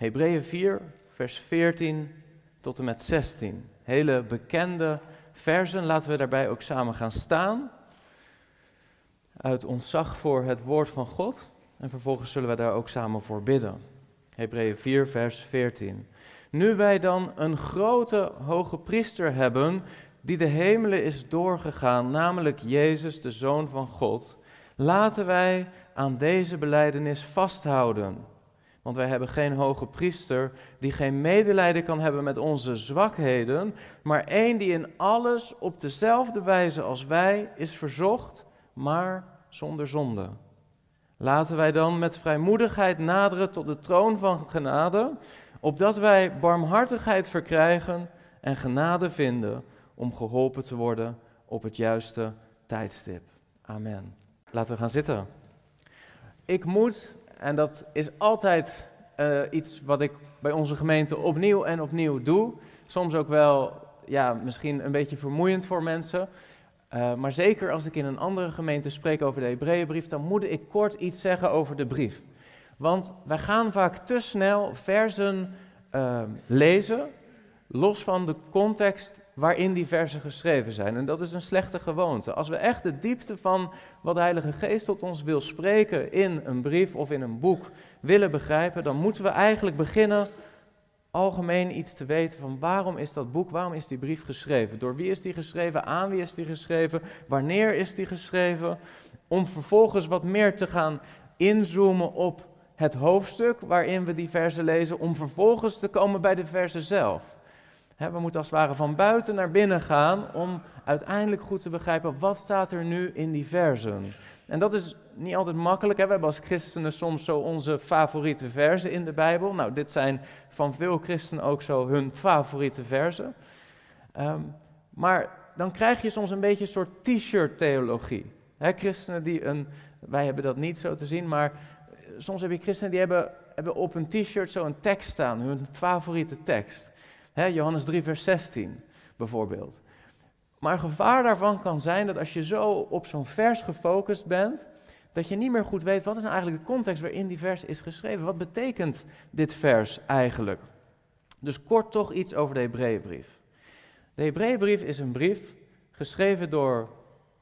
Hebreeën 4, vers 14 tot en met 16. Hele bekende versen. Laten we daarbij ook samen gaan staan. Uit ontzag voor het woord van God. En vervolgens zullen we daar ook samen voor bidden. Hebreeën 4, vers 14. Nu wij dan een grote hoge priester hebben die de hemelen is doorgegaan, namelijk Jezus, de Zoon van God, laten wij aan deze beleidenis vasthouden. Want wij hebben geen hoge priester die geen medelijden kan hebben met onze zwakheden, maar één die in alles op dezelfde wijze als wij is verzocht, maar zonder zonde. Laten wij dan met vrijmoedigheid naderen tot de troon van genade, opdat wij barmhartigheid verkrijgen en genade vinden om geholpen te worden op het juiste tijdstip. Amen. Laten we gaan zitten. Ik moet, en dat is altijd uh, iets wat ik bij onze gemeente opnieuw en opnieuw doe, soms ook wel ja, misschien een beetje vermoeiend voor mensen. Uh, maar zeker als ik in een andere gemeente spreek over de Hebreeënbrief, dan moet ik kort iets zeggen over de brief. Want wij gaan vaak te snel versen uh, lezen, los van de context waarin die versen geschreven zijn. En dat is een slechte gewoonte. Als we echt de diepte van wat de Heilige Geest tot ons wil spreken in een brief of in een boek willen begrijpen, dan moeten we eigenlijk beginnen algemeen iets te weten van waarom is dat boek, waarom is die brief geschreven? Door wie is die geschreven? Aan wie is die geschreven? Wanneer is die geschreven? Om vervolgens wat meer te gaan inzoomen op het hoofdstuk waarin we die versen lezen, om vervolgens te komen bij de versen zelf. We moeten als het ware van buiten naar binnen gaan om uiteindelijk goed te begrijpen wat staat er nu in die versen. En dat is niet altijd makkelijk. We hebben als christenen soms zo onze favoriete versen in de Bijbel. Nou, dit zijn van veel christenen ook zo hun favoriete versen. Ehm, maar dan krijg je soms een beetje een soort t-shirt theologie. christenen die een, wij hebben dat niet zo te zien, maar soms heb je christenen die hebben, hebben op een t-shirt zo een tekst staan, hun favoriete tekst. Johannes 3, vers 16 bijvoorbeeld. Maar een gevaar daarvan kan zijn dat als je zo op zo'n vers gefocust bent, dat je niet meer goed weet wat is nou eigenlijk de context waarin die vers is geschreven. Wat betekent dit vers eigenlijk? Dus kort toch iets over de Hebreeënbrief. De Hebreeënbrief is een brief geschreven door,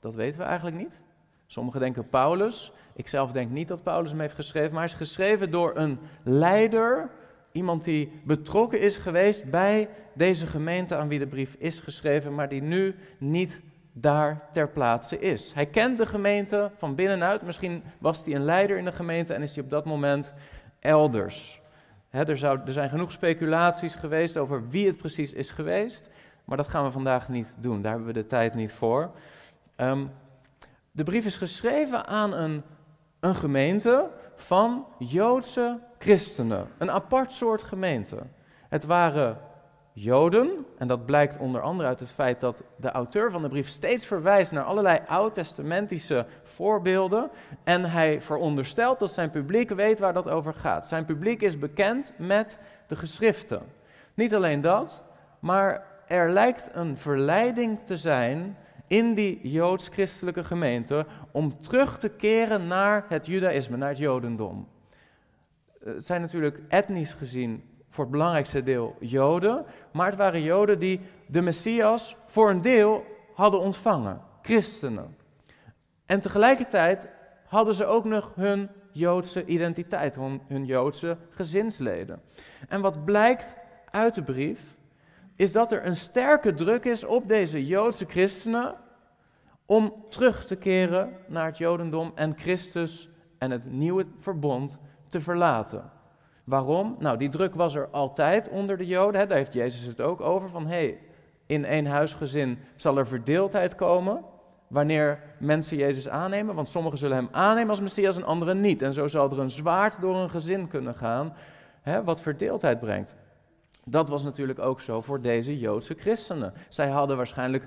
dat weten we eigenlijk niet. Sommigen denken Paulus. Ik zelf denk niet dat Paulus hem heeft geschreven, maar hij is geschreven door een leider Iemand die betrokken is geweest bij deze gemeente aan wie de brief is geschreven, maar die nu niet daar ter plaatse is. Hij kent de gemeente van binnenuit. Misschien was hij een leider in de gemeente en is hij op dat moment elders. er, zou, er, zijn genoeg speculaties geweest over wie het precies is geweest, maar dat gaan we vandaag niet doen. Daar hebben we de tijd niet voor. Ehm, de brief is geschreven aan een, een gemeente van Joodse christenen. Een apart soort gemeente. Het waren Joden, en dat blijkt onder andere uit het feit dat de auteur van de brief steeds verwijst naar allerlei oud-testamentische voorbeelden. En hij veronderstelt dat zijn publiek weet waar dat over gaat. Zijn publiek is bekend met de geschriften. Niet alleen dat, maar er lijkt een verleiding te zijn in die joods-christelijke gemeente om terug te keren naar het judaïsme, naar het jodendom. Het zijn natuurlijk etnisch gezien voor het belangrijkste deel Joden, maar het waren Joden die de Messias voor een deel hadden ontvangen, christenen. En tegelijkertijd hadden ze ook nog hun Joodse identiteit, hun, hun Joodse gezinsleden. En wat blijkt uit de brief, is dat er een sterke druk is op deze Joodse christenen om terug te keren naar het Jodendom en Christus en het nieuwe verbond te verlaten. Waarom? Nou, die druk was er altijd onder de Joden. Hè? Daar heeft Jezus het ook over. Van hé, hey, in één huisgezin zal er verdeeldheid komen wanneer mensen Jezus aannemen. Want sommigen zullen hem aannemen als Messias en anderen niet. En zo zal er een zwaard door een gezin kunnen gaan, hè, wat verdeeldheid brengt. Dat was natuurlijk ook zo voor deze Joodse christenen. Zij hadden waarschijnlijk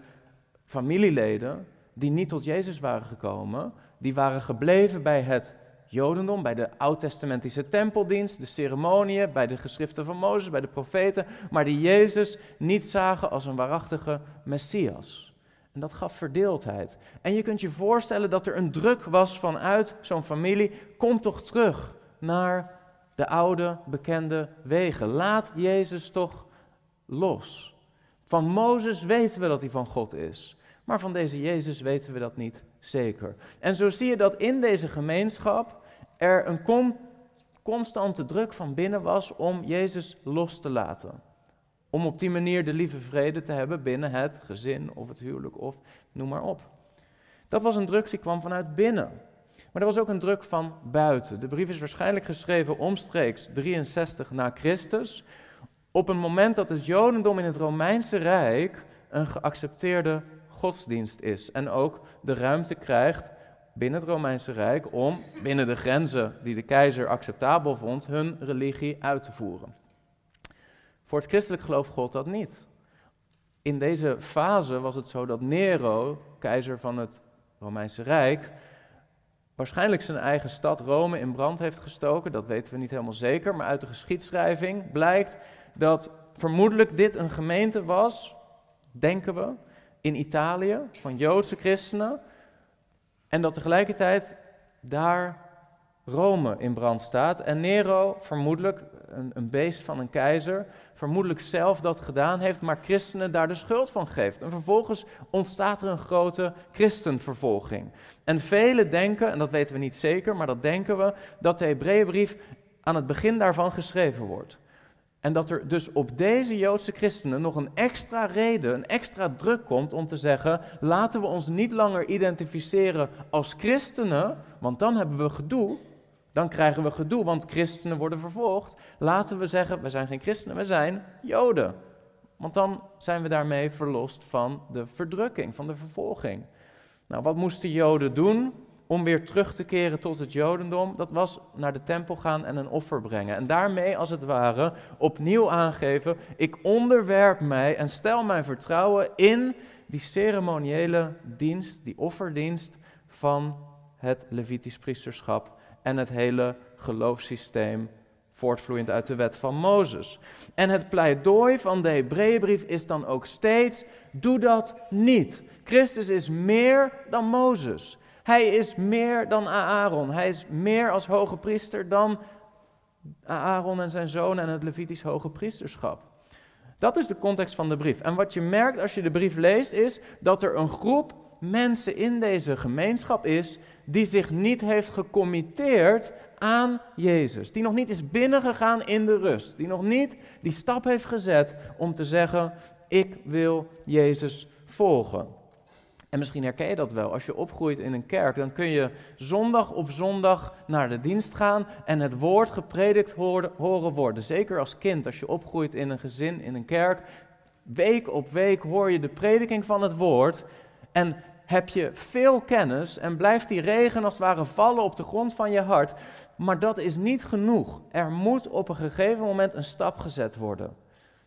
familieleden die niet tot Jezus waren gekomen. Die waren gebleven bij het Jodendom, bij de oud-testamentische tempeldienst, de ceremonieën, bij de geschriften van Mozes, bij de profeten, maar die Jezus niet zagen als een waarachtige Messias. En dat gaf verdeeldheid. En je kunt je voorstellen dat er een druk was vanuit zo'n familie, kom toch terug naar de oude bekende wegen. Laat Jezus toch los. Van Mozes weten we dat hij van God is. Maar van deze Jezus weten we dat niet zeker. En zo zie je dat in deze gemeenschap er een constante druk van binnen was om Jezus los te laten. Om op die manier de lieve vrede te hebben binnen het gezin of het huwelijk of noem maar op. Dat was een druk die kwam vanuit binnen. Maar er was ook een druk van buiten. De brief is waarschijnlijk geschreven omstreeks 63 na Christus. Op een moment dat het Jodendom in het Romeinse Rijk een geaccepteerde godsdienst is. En ook de ruimte krijgt binnen het Romeinse Rijk om binnen de grenzen die de keizer acceptabel vond, hun religie uit te voeren. Voor het christelijk geloof gold dat niet. In deze fase was het zo dat Nero, keizer van het Romeinse Rijk, waarschijnlijk zijn eigen stad Rome in brand heeft gestoken. Dat weten we niet helemaal zeker, maar uit de geschiedschrijving blijkt dat vermoedelijk dit een gemeente was, denken we, in Italië van Joodse christenen. En dat tegelijkertijd daar Rome in brand staat. En Nero, vermoedelijk een, een, beest van een keizer, vermoedelijk zelf dat gedaan heeft, maar christenen daar de schuld van geeft. En vervolgens ontstaat er een grote christenvervolging. En velen denken, en dat weten we niet zeker, maar dat denken we, dat de Hebreeënbrief aan het begin daarvan geschreven wordt. En dat er dus op deze Joodse christenen nog een extra reden, een extra druk komt om te zeggen: laten we ons niet langer identificeren als christenen, want dan hebben we gedoe. Dan krijgen we gedoe, want christenen worden vervolgd. Laten we zeggen: we zijn geen christenen, we zijn Joden. Want dan zijn we daarmee verlost van de verdrukking, van de vervolging. Nou, wat moesten Joden doen? Om weer terug te keren tot het Jodendom, dat was naar de tempel gaan en een offer brengen. En daarmee, als het ware, opnieuw aangeven: ik onderwerp mij en stel mijn vertrouwen in die ceremoniële dienst, die offerdienst van het Levitisch priesterschap en het hele geloofssysteem voortvloeiend uit de wet van Mozes. En het pleidooi van de Hebreeënbrief is dan ook steeds: doe dat niet. Christus is meer dan Mozes. Hij is meer dan Aaron. Hij is meer als hoge priester dan Aaron en zijn zoon en het Levitisch hoge priesterschap. Dat is de context van de brief. En wat je merkt als je de brief leest is dat er een groep mensen in deze gemeenschap is die zich niet heeft gecommitteerd aan Jezus. Die nog niet is binnengegaan in de rust. Die nog niet die stap heeft gezet om te zeggen, ik wil Jezus volgen. En misschien herken je dat wel. Als je opgroeit in een kerk, dan kun je zondag op zondag naar de dienst gaan en het woord gepredikt horen worden. Zeker als kind, als je opgroeit in een gezin, in een kerk. Week op week hoor je de prediking van het woord. En heb je veel kennis en blijft die regen als het ware vallen op de grond van je hart. Maar dat is niet genoeg. Er moet op een gegeven moment een stap gezet worden.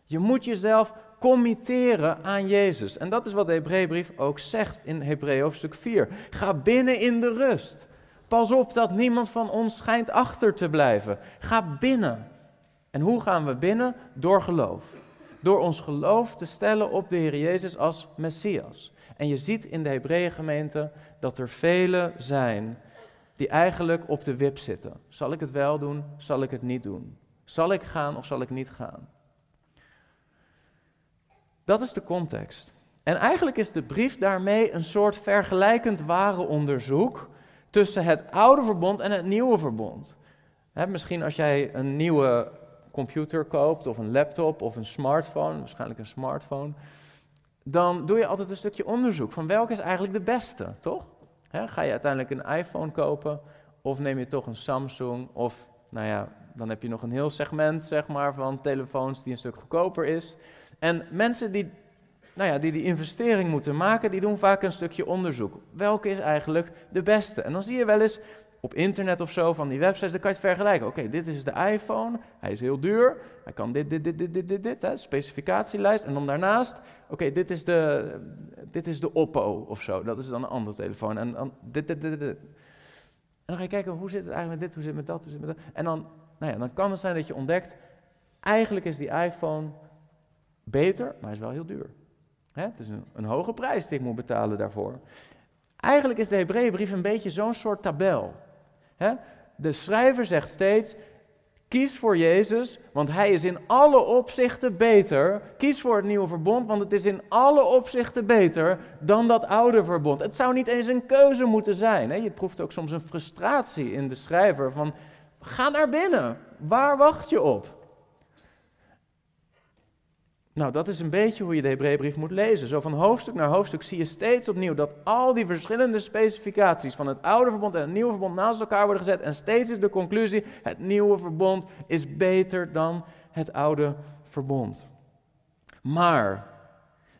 Je moet jezelf committeren aan Jezus. En dat is wat de Hebreeënbrief ook zegt in Hebreeën hoofdstuk 4. Ga binnen in de rust. Pas op dat niemand van ons schijnt achter te blijven. Ga binnen. En hoe gaan we binnen? Door geloof. Door ons geloof te stellen op de Heer Jezus als Messias. En je ziet in de Hebreeën gemeente dat er velen zijn die eigenlijk op de wip zitten. Zal ik het wel doen? Zal ik het niet doen? Zal ik gaan of zal ik niet gaan? Dat is de context. En eigenlijk is de brief daarmee een soort vergelijkend ware onderzoek tussen het oude verbond en het nieuwe verbond. misschien als jij een nieuwe computer koopt, of een laptop, of een smartphone, waarschijnlijk een smartphone, dan doe je altijd een stukje onderzoek van welke is eigenlijk de beste, toch? ga je uiteindelijk een iPhone kopen, of neem je toch een Samsung, of nou ja, dan heb je nog een heel segment zeg maar, van telefoons die een stuk goedkoper is. En mensen die, nou ja, die die investering moeten maken, die doen vaak een stukje onderzoek. Welke is eigenlijk de beste? En dan zie je wel eens op internet of zo van die websites, dan kan je het vergelijken. Oké, dit is de iPhone, hij is heel duur, hij kan dit, dit, dit, dit, dit, dit, dit hè, specificatielijst. En dan daarnaast, oké, dit, is de, dit is de Oppo of zo, dat is dan een andere telefoon. En dan dit, dit, dit, dit. En dan ga je kijken, hoe zit het eigenlijk met dit, hoe zit het met dat, hoe zit het met dat. En dan, nou ja, dan kan het zijn dat je ontdekt, eigenlijk is die iPhone beter, maar is wel heel duur. Het is een, een, hoge prijs die ik moet betalen daarvoor. Eigenlijk is de Hebreeënbrief een beetje zo'n soort tabel. De schrijver zegt steeds, Kies voor Jezus, want Hij is in alle opzichten beter. Kies voor het nieuwe verbond, want het is in alle opzichten beter dan dat oude verbond. Het zou niet eens een keuze moeten zijn. Hè? Je proeft ook soms een frustratie in de schrijver van, ga naar binnen. Waar wacht je op? Nou, dat is een beetje hoe je de Hebreeënbrief moet lezen. Zo van hoofdstuk naar hoofdstuk zie je steeds opnieuw dat al die verschillende specificaties van het oude verbond en het nieuwe verbond naast elkaar worden gezet. En steeds is de conclusie, het nieuwe verbond is beter dan het oude verbond. Maar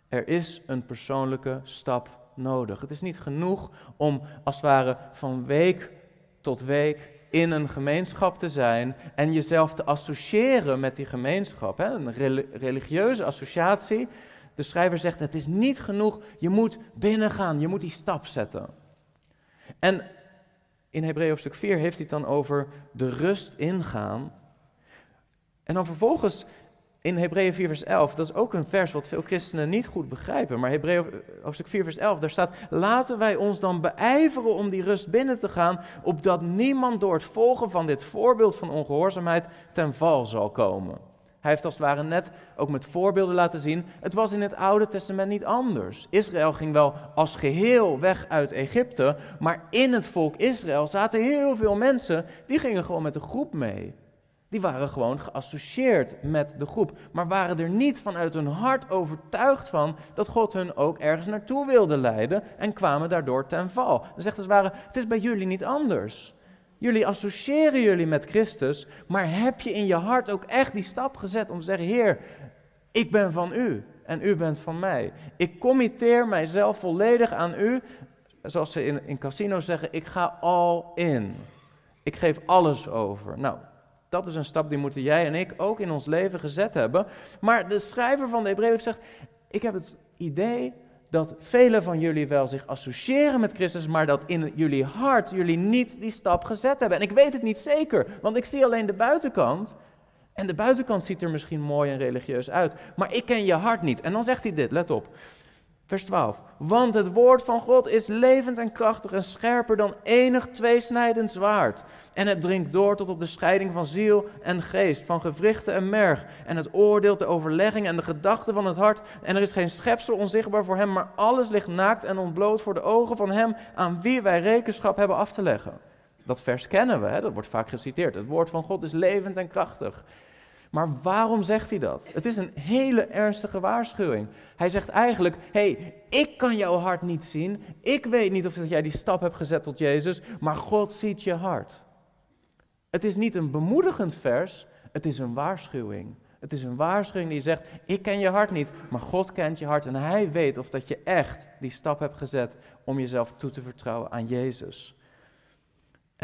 er is een persoonlijke stap nodig. Het is niet genoeg om als het ware van week tot week in een gemeenschap te zijn en jezelf te associëren met die gemeenschap. Hè? Een religieuze associatie. De schrijver zegt: het is niet genoeg, je moet binnengaan, je moet die stap zetten. En in Hebreeën hoofdstuk 4 heeft hij dan over de rust ingaan. En dan vervolgens in Hebreeën 4 vers 11, dat is ook een vers wat veel christenen niet goed begrijpen, maar Hebreeën hoofdstuk 4 vers 11, daar staat, laten wij ons dan beijveren om die rust binnen te gaan, opdat niemand door het volgen van dit voorbeeld van ongehoorzaamheid ten val zal komen. Hij heeft als het ware net ook met voorbeelden laten zien, het was in het Oude Testament niet anders. Israël ging wel als geheel weg uit Egypte, maar in het volk Israël zaten heel veel mensen, die gingen gewoon met de groep mee. Die waren gewoon geassocieerd met de groep, maar waren er niet vanuit hun hart overtuigd van dat God hun ook ergens naartoe wilde leiden en kwamen daardoor ten val. Dan zegt als het het is bij jullie niet anders. Jullie associëren jullie met Christus, maar heb je in je hart ook echt die stap gezet om te zeggen, Heer, ik ben van u en u bent van mij. Ik committeer mijzelf volledig aan u, zoals ze in, in casinos zeggen, ik ga all in. Ik geef alles over. Nou, dat is een stap die moeten jij en ik ook in ons leven gezet hebben. Maar de schrijver van de Hebreeën zegt, ik heb het idee dat velen van jullie wel zich associëren met Christus, maar dat in jullie hart jullie niet die stap gezet hebben. En ik weet het niet zeker, want ik zie alleen de buitenkant. En de buitenkant ziet er misschien mooi en religieus uit, maar ik ken je hart niet. En dan zegt hij dit, let op. Vers 12. Want het woord van God is levend en krachtig en scherper dan enig tweesnijdend zwaard. En het dringt door tot op de scheiding van ziel en geest, van gewrichten en merg. En het oordeelt de overlegging en de gedachten van het hart. En er is geen schepsel onzichtbaar voor hem, maar alles ligt naakt en ontbloot voor de ogen van hem aan wie wij rekenschap hebben af te leggen. Dat vers kennen we, hè? dat wordt vaak geciteerd. Het woord van God is levend en krachtig. Maar waarom zegt hij dat? Het is een hele ernstige waarschuwing. Hij zegt eigenlijk: hey, ik kan jouw hart niet zien. Ik weet niet of jij die stap hebt gezet tot Jezus, maar God ziet je hart. Het is niet een bemoedigend vers, het is een waarschuwing. Het is een waarschuwing die zegt: Ik ken je hart niet, maar God kent je hart en Hij weet of dat je echt die stap hebt gezet om jezelf toe te vertrouwen aan Jezus.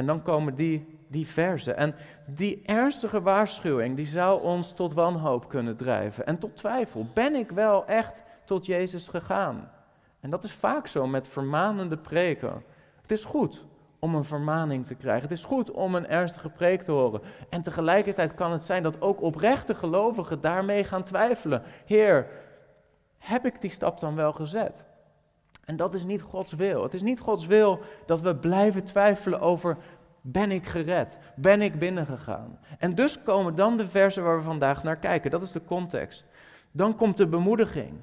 En dan komen die, verzen. En die ernstige waarschuwing, die zou ons tot wanhoop kunnen drijven. En tot twijfel. Ben ik wel echt tot Jezus gegaan? En dat is vaak zo met vermanende preken. Het is goed om een vermaning te krijgen. Het is goed om een ernstige preek te horen. En tegelijkertijd kan het zijn dat ook oprechte gelovigen daarmee gaan twijfelen. Heer, heb ik die stap dan wel gezet? En dat is niet Gods wil. Het is niet Gods wil dat we blijven twijfelen over ben ik gered? Ben ik binnengegaan? En dus komen dan de versen waar we vandaag naar kijken. Dat is de context. Dan komt de bemoediging.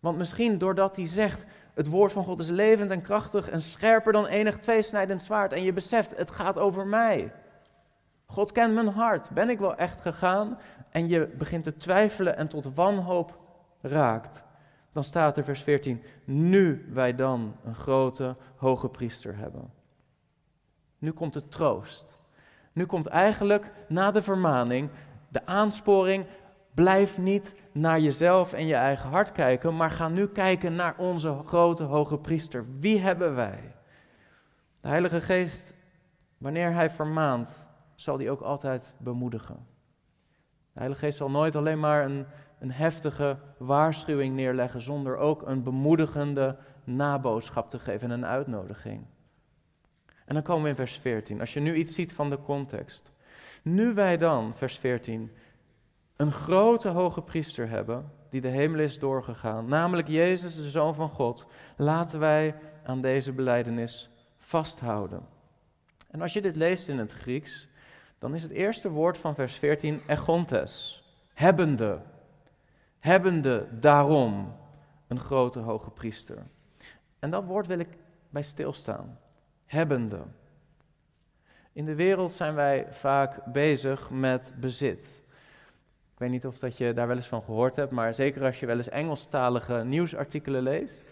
Want misschien doordat hij zegt, het woord van God is levend en krachtig en scherper dan enig tweesnijdend zwaard. En je beseft, het gaat over mij. God kent mijn hart. Ben ik wel echt gegaan? En je begint te twijfelen en tot wanhoop raakt dan staat er vers 14, nu wij dan een grote hoge priester hebben. Nu komt de troost. Nu komt eigenlijk na de vermaning de aansporing, blijf niet naar jezelf en je eigen hart kijken, maar ga nu kijken naar onze grote hoge priester. Wie hebben wij? De Heilige Geest, wanneer Hij vermaant, zal die ook altijd bemoedigen. De Heilige Geest zal nooit alleen maar een een heftige waarschuwing neerleggen zonder ook een bemoedigende naboodschap te geven en een uitnodiging. En dan komen we in vers 14. Als je nu iets ziet van de context. Nu wij dan, vers 14, een grote hoge priester hebben die de hemel is doorgegaan, namelijk Jezus, de Zoon van God, laten wij aan deze beleidenis vasthouden. En als je dit leest in het Grieks, dan is het eerste woord van vers 14 egontes, hebbende. Hebbende daarom een grote hoge priester. En dat woord wil ik bij stilstaan. Hebbende. In de wereld zijn wij vaak bezig met bezit. Ik weet niet of dat je daar wel eens van gehoord hebt, maar zeker als je wel eens Engelstalige nieuwsartikelen leest,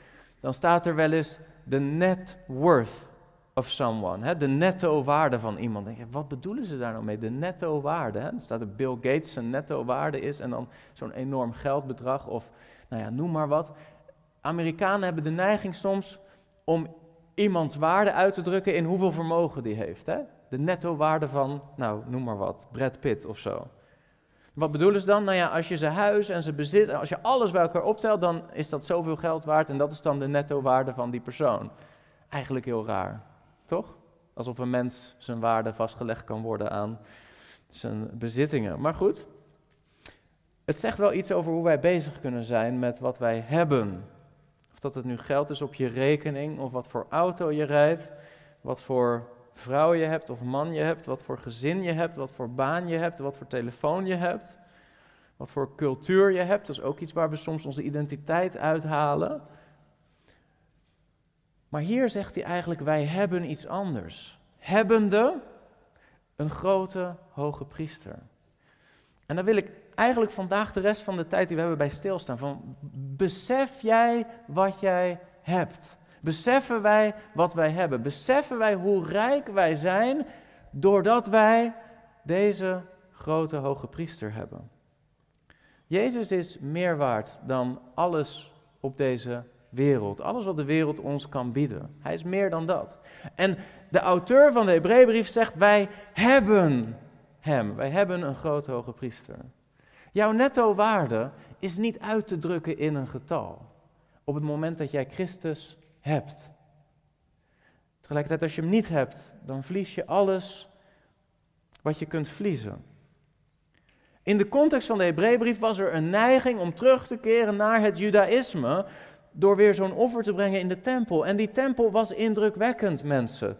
dan staat er wel eens de net worth of someone, hè, de netto waarde van iemand. denk wat bedoelen ze daar nou mee? De netto waarde. Hè? Dan staat er Bill Gates zijn netto waarde is en dan zo'n enorm geldbedrag of nou ja, noem maar wat. Amerikanen hebben de neiging soms om iemands waarde uit te drukken in hoeveel vermogen die heeft. Hè? De netto waarde van, nou noem maar wat, Brad Pitt of zo. Wat bedoelen ze dan? Nou ja, als je zijn huis en zijn bezit, als je alles bij elkaar optelt, dan is dat zoveel geld waard en dat is dan de netto waarde van die persoon. Eigenlijk heel raar. Toch? Alsof een mens zijn waarde vastgelegd kan worden aan zijn bezittingen. Maar goed, het zegt wel iets over hoe wij bezig kunnen zijn met wat wij hebben. Of dat het nu geld is op je rekening, of wat voor auto je rijdt, wat voor vrouw je hebt of man je hebt, wat voor gezin je hebt, wat voor baan je hebt, wat voor telefoon je hebt, wat voor cultuur je hebt. Dat is ook iets waar we soms onze identiteit uithalen. Maar hier zegt hij eigenlijk, wij hebben iets anders. Hebbende een grote hoge priester. En dan wil ik eigenlijk vandaag de rest van de tijd die we hebben bij stilstaan. Van, besef jij wat jij hebt? Beseffen wij wat wij hebben? Beseffen wij hoe rijk wij zijn doordat wij deze grote hoge priester hebben? Jezus is meer waard dan alles op deze wereld. Alles wat de wereld ons kan bieden. Hij is meer dan dat. En de auteur van de Hebreeënbrief zegt: Wij hebben hem. Wij hebben een grote hoge priester. Jouw netto waarde is niet uit te drukken in een getal. Op het moment dat jij Christus hebt. Tegelijkertijd, als je hem niet hebt, dan verlies je alles wat je kunt verliezen. In de context van de Hebreeënbrief was er een neiging om terug te keren naar het Judaïsme, door weer zo'n offer te brengen in de tempel. En die tempel was indrukwekkend, mensen.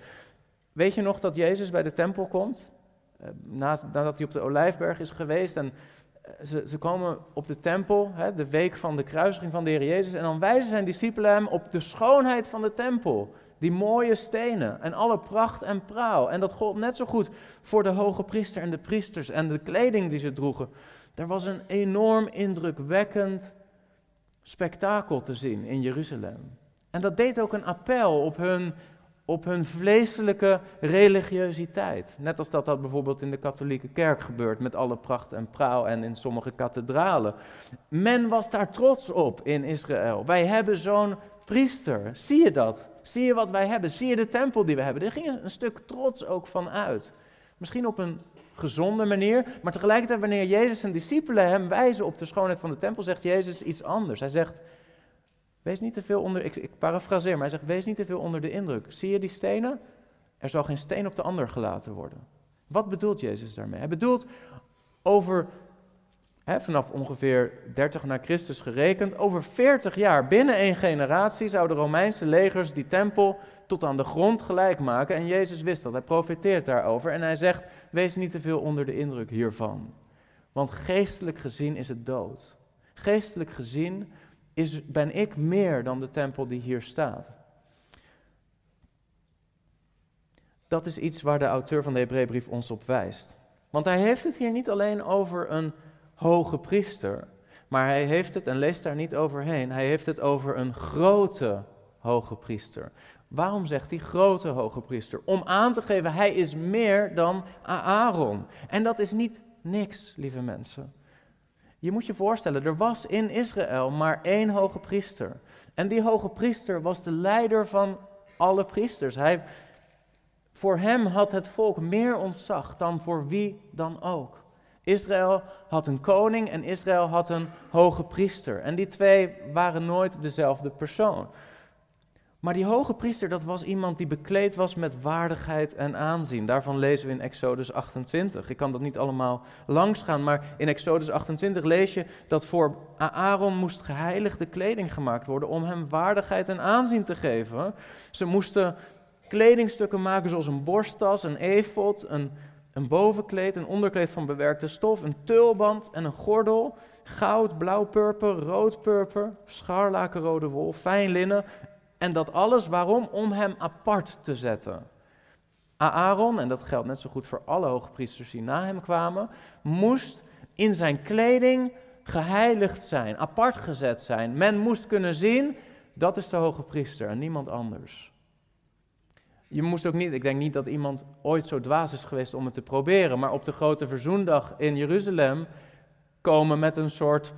Weet je nog dat Jezus bij de tempel komt? Eh, nadat hij op de Olijfberg is geweest en eh, ze, ze komen op de tempel, hè, de week van de kruisiging van de Heer Jezus, en dan wijzen zijn discipelen hem op de schoonheid van de tempel. Die mooie stenen en alle pracht en praal. En dat gold net zo goed voor de hoge priester en de priesters en de kleding die ze droegen. Er was een enorm indrukwekkend spektakel te zien in Jeruzalem. En dat deed ook een appel op hun, op hun vleeselijke religiositeit. Net als dat dat bijvoorbeeld in de katholieke kerk gebeurt met alle pracht en praal en in sommige kathedralen. Men was daar trots op in Israël. Wij hebben zo'n priester. Zie je dat? Zie je wat wij hebben? Zie je de tempel die we hebben? Er ging een stuk trots ook van uit. Misschien op een gezonde manier. Maar tegelijkertijd, wanneer Jezus zijn discipelen hem wijzen op de schoonheid van de tempel, zegt Jezus iets anders. Hij zegt: Wees niet te veel onder, ik, ik parafraseer, maar hij zegt: Wees niet te veel onder de indruk. Zie je die stenen? Er zal geen steen op de ander gelaten worden. Wat bedoelt Jezus daarmee? Hij bedoelt over, vanaf ongeveer 30 na Christus gerekend, over 40 jaar, binnen één generatie, zouden de Romeinse legers die tempel tot aan de grond gelijk maken. En Jezus wist dat, hij profeteert daarover. En hij zegt, wees niet te veel onder de indruk hiervan. Want geestelijk gezien is het dood. Geestelijk gezien is, ben ik meer dan de tempel die hier staat. Dat is iets waar de auteur van de Hebreeënbrief ons op wijst. Want hij heeft het hier niet alleen over een hoge priester, maar hij heeft het, en leest daar niet overheen, hij heeft het over een grote hoge priester. Waarom zegt hij grote hoge priester? Om aan te geven, hij is meer dan Aaron. En dat is niet niks, lieve mensen. Je moet je voorstellen, er was in Israël maar één hoge priester. En die hoge priester was de leider van alle priesters. Hij, voor hem had het volk meer ontzag dan voor wie dan ook. Israël had een koning en Israël had een hoge priester. En die twee waren nooit dezelfde persoon. Maar die hoge priester, dat was iemand die bekleed was met waardigheid en aanzien. Daarvan lezen we in Exodus 28. Ik kan dat niet allemaal langs gaan, maar in Exodus 28 lees je dat voor Aaron moest geheiligde kleding gemaakt worden om hem waardigheid en aanzien te geven. Ze moesten kledingstukken maken zoals een borsttas, een efot, een een bovenkleed, een onderkleed van bewerkte stof, een tulband en een gordel, goud, blauw purper, rood purper, scharlakenrode wol, fijn linnen. En dat alles waarom? Om hem apart te zetten. Aaron, en dat geldt net zo goed voor alle hoogpriesters die na hem kwamen, moest in zijn kleding geheiligd zijn, apart gezet zijn. Men moest kunnen zien, dat is de hoge priester en niemand anders. Je moest ook niet, ik denk niet dat iemand ooit zo dwaas is geweest om het te proberen, maar op de grote verzoendag in Jeruzalem komen met een soort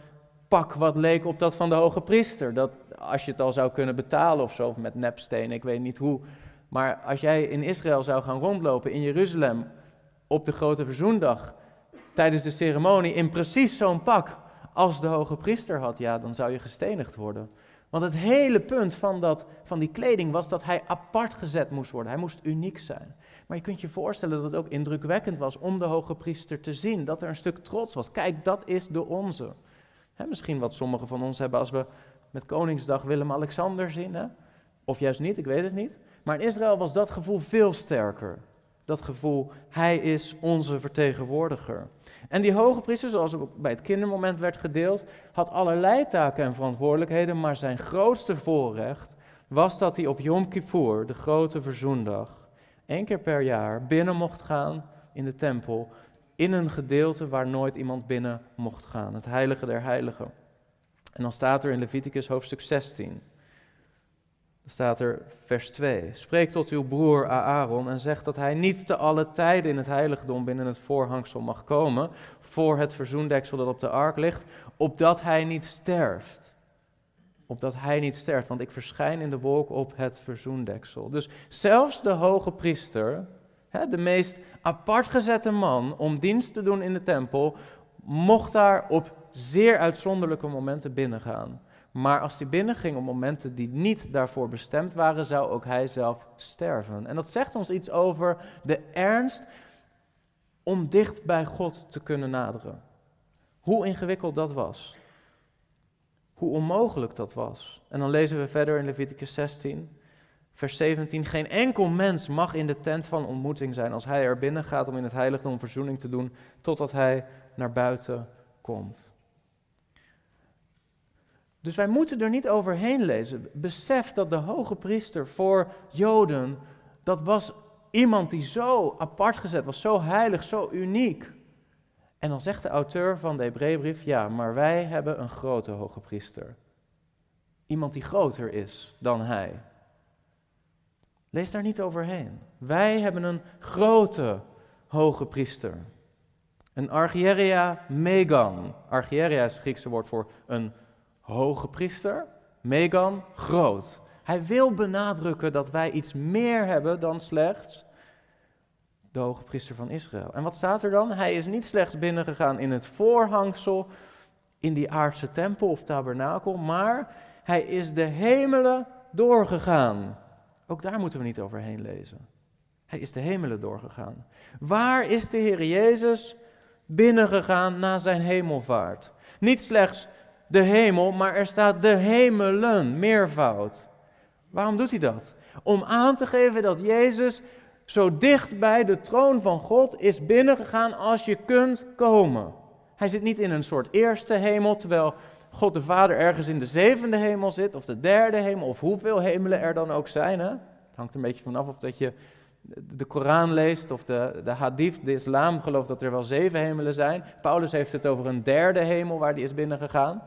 pak wat leek op dat van de hoge priester. Dat als je het al zou kunnen betalen of zo, met nepsteen, ik weet niet hoe. Maar als jij in Israël zou gaan rondlopen in Jeruzalem op de grote verzoendag, tijdens de ceremonie, in precies zo'n pak als de hoge priester had, ja, dan zou je gestenigd worden. Want het hele punt van, dat, van die kleding was dat hij apart gezet moest worden. Hij moest uniek zijn. Maar je kunt je voorstellen dat het ook indrukwekkend was om de hoge priester te zien. Dat er een stuk trots was. Kijk, dat is de onze. Misschien wat sommigen van ons hebben als we met Koningsdag Willem-Alexander zien. Of juist niet, ik weet het niet. Maar in Israël was dat gevoel veel sterker. Dat gevoel, hij is onze vertegenwoordiger. En die hoge priester, zoals ook bij het kindermoment werd gedeeld, had allerlei taken en verantwoordelijkheden, maar zijn grootste voorrecht was dat hij op Yom Kippur, de grote verzoendag, één keer per jaar binnen mocht gaan in de tempel, in een gedeelte waar nooit iemand binnen mocht gaan, het heilige der heiligen. En dan staat er in Leviticus hoofdstuk 16 staat er vers 2. Spreek tot uw broer Aaron en zeg dat hij niet te alle tijden in het heiligdom binnen het voorhangsel mag komen, voor het verzoendeksel dat op de ark ligt, opdat hij niet sterft. Opdat hij niet sterft, want ik verschijn in de wolk op het verzoendeksel. Dus zelfs de hoge priester, de meest apart gezette man om dienst te doen in de tempel, mocht daar op zeer uitzonderlijke momenten binnengaan. Maar als hij binnenging op momenten die niet daarvoor bestemd waren, zou ook hij zelf sterven. En dat zegt ons iets over de ernst om dicht bij God te kunnen naderen. Hoe ingewikkeld dat was. Hoe onmogelijk dat was. En dan lezen we verder in Leviticus 16, vers 17. Geen enkel mens mag in de tent van ontmoeting zijn als hij er binnen gaat om in het heiligdom verzoening te doen, totdat hij naar buiten komt. Dus wij moeten er niet overheen lezen. Besef dat de hoge priester voor Joden, dat was iemand die zo apart gezet was, zo heilig, zo uniek. En dan zegt de auteur van de Hebreeënbrief, ja, maar wij hebben een grote hoge priester. Iemand die groter is dan hij. Lees daar niet overheen. Wij hebben een grote hoge priester. Een argieria megan. Argieria is het Griekse woord voor een hoge priester, Megan, groot. Hij wil benadrukken dat wij iets meer hebben dan slechts de hoge priester van Israël. En wat staat er dan? Hij is niet slechts binnengegaan in het voorhangsel, in die aardse tempel of tabernakel, maar hij is de hemelen doorgegaan. Ook daar moeten we niet overheen lezen. Hij is de hemelen doorgegaan. Waar is de Heer Jezus binnengegaan na zijn hemelvaart? Niet slechts de hemel, maar er staat de hemelen, meervoud. Waarom doet hij dat? Om aan te geven dat Jezus zo dicht bij de troon van God is binnengegaan als je kunt komen. Hij zit niet in een soort eerste hemel, terwijl God de Vader ergens in de zevende hemel zit, of de derde hemel, of hoeveel hemelen er dan ook zijn. Hè? Het hangt een beetje vanaf of dat je de Koran leest of de, de hadith, de islam gelooft dat er wel zeven hemelen zijn. Paulus heeft het over een derde hemel waar hij is binnengegaan.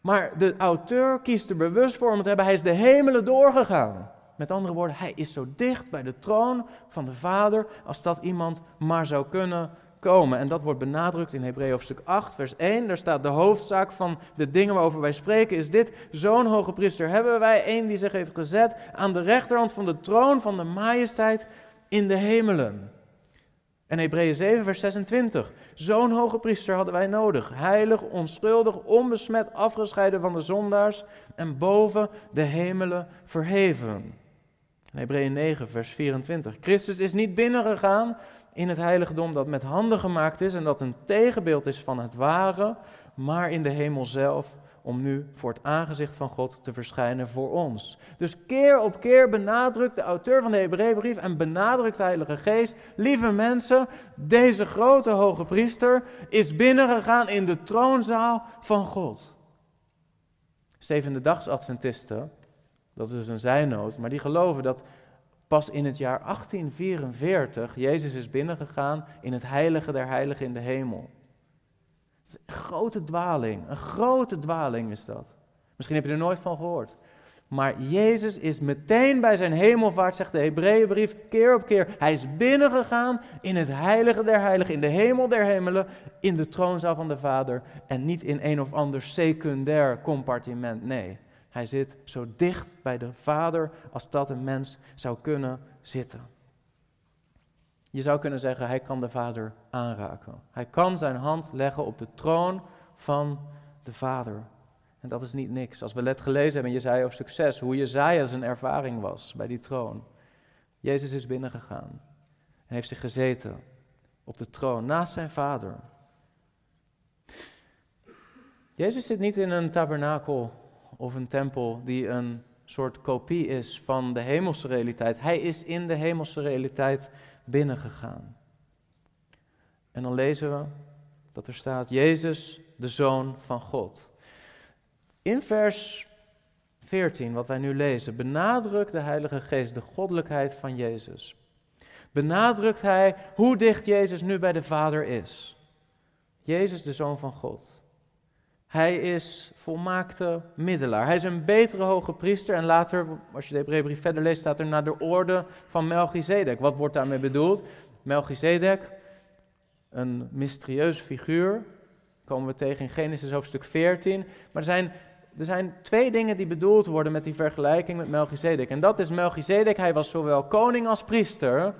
Maar de auteur kiest er bewust voor om te hebben, hij is de hemelen doorgegaan. Met andere woorden, hij is zo dicht bij de troon van de Vader als dat iemand maar zou kunnen En dat wordt benadrukt in Hebreeën hoofdstuk 8, vers 1. Daar staat de hoofdzaak van de dingen waarover wij spreken is dit. Zo'n hoge priester hebben wij, een die zich heeft gezet aan de rechterhand van de troon van de majesteit in de hemelen. En Hebreeën 7, vers 26. Zo'n hoge priester hadden wij nodig. Heilig, onschuldig, onbesmet, afgescheiden van de zondaars en boven de hemelen verheven. Hebreeën 9, vers 24. Christus is niet binnengegaan in het heiligdom dat met handen gemaakt is en dat een tegenbeeld is van het ware, maar in de hemel zelf, om nu voor het aangezicht van God te verschijnen voor ons. Dus keer op keer benadrukt de auteur van de Hebreeënbrief en benadrukt de Heilige Geest, lieve mensen, deze grote hoge priester is binnengegaan in de troonzaal van God. Zevende Dags Adventisten, dat is dus een zijnoot, maar die geloven dat pas in het jaar 1844 Jezus is binnengegaan in het heilige der heiligen in de hemel. Een grote dwaling, een grote dwaling is dat. Misschien heb je er nooit van gehoord. Maar Jezus is meteen bij zijn hemelvaart, zegt de Hebreeënbrief, keer op keer. Hij is binnengegaan in het heilige der heiligen, in de hemel der hemelen, in de troonzaal van de Vader. En niet in een of ander secundair compartiment, nee. Hij zit zo dicht bij de Vader als dat een mens zou kunnen zitten. Je zou kunnen zeggen, hij kan de Vader aanraken. Hij kan zijn hand leggen op de troon van de Vader. En dat is niet niks. Als we net gelezen hebben in Jezaja of succes, hoe Jezaja zijn ervaring was bij die troon. Jezus is binnengegaan en heeft zich gezeten op de troon naast zijn Vader. Jezus zit niet in een tabernakel of een tempel die een soort kopie is van de hemelse realiteit. Hij is in de hemelse realiteit binnengegaan. En dan lezen we dat er staat Jezus, de Zoon van God. In vers 14, wat wij nu lezen, benadrukt de Heilige Geest de goddelijkheid van Jezus. Benadrukt hij hoe dicht Jezus nu bij de Vader is. Jezus, de Zoon van God. Hij is volmaakte middelaar. Hij is een betere hoge priester. En later, als je de Hebreeënbrief verder leest, staat er naar de orde van Melchizedek. Wat wordt daarmee bedoeld? Melchizedek, een mysterieuze figuur, komen we tegen in Genesis hoofdstuk 14. Maar er zijn, er zijn twee dingen die bedoeld worden met die vergelijking met Melchizedek. En dat is Melchizedek, hij was zowel koning als priester.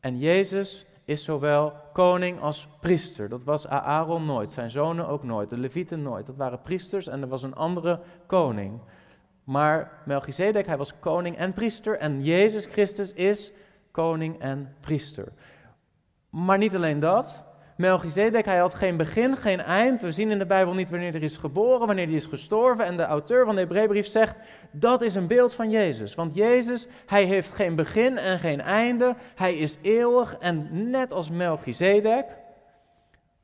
En Jezus is zowel koning als priester. Dat was Aaron nooit, zijn zonen ook nooit, de Levieten nooit. Dat waren priesters en er was een andere koning. Maar Melchizedek, hij was koning en priester en Jezus Christus is koning en priester. Maar niet alleen dat, Melchizedek, hij had geen begin, geen eind. We zien in de Bijbel niet wanneer hij is geboren, wanneer hij is gestorven. En de auteur van de Hebreeënbrief zegt, dat is een beeld van Jezus. Want Jezus, hij heeft geen begin en geen einde. Hij is eeuwig en net als Melchizedek,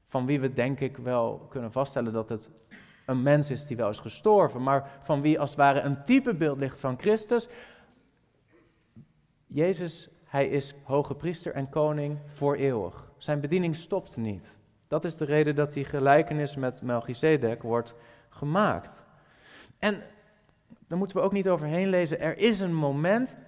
van wie we denk ik wel kunnen vaststellen dat het een mens is die wel is gestorven, maar van wie als het ware een typebeeld ligt van Christus. Jezus, hij is hoge priester en koning voor eeuwig. Zijn bediening stopt niet. Dat is de reden dat die gelijkenis met Melchizedek wordt gemaakt. En daar moeten we ook niet overheen lezen. Er is een moment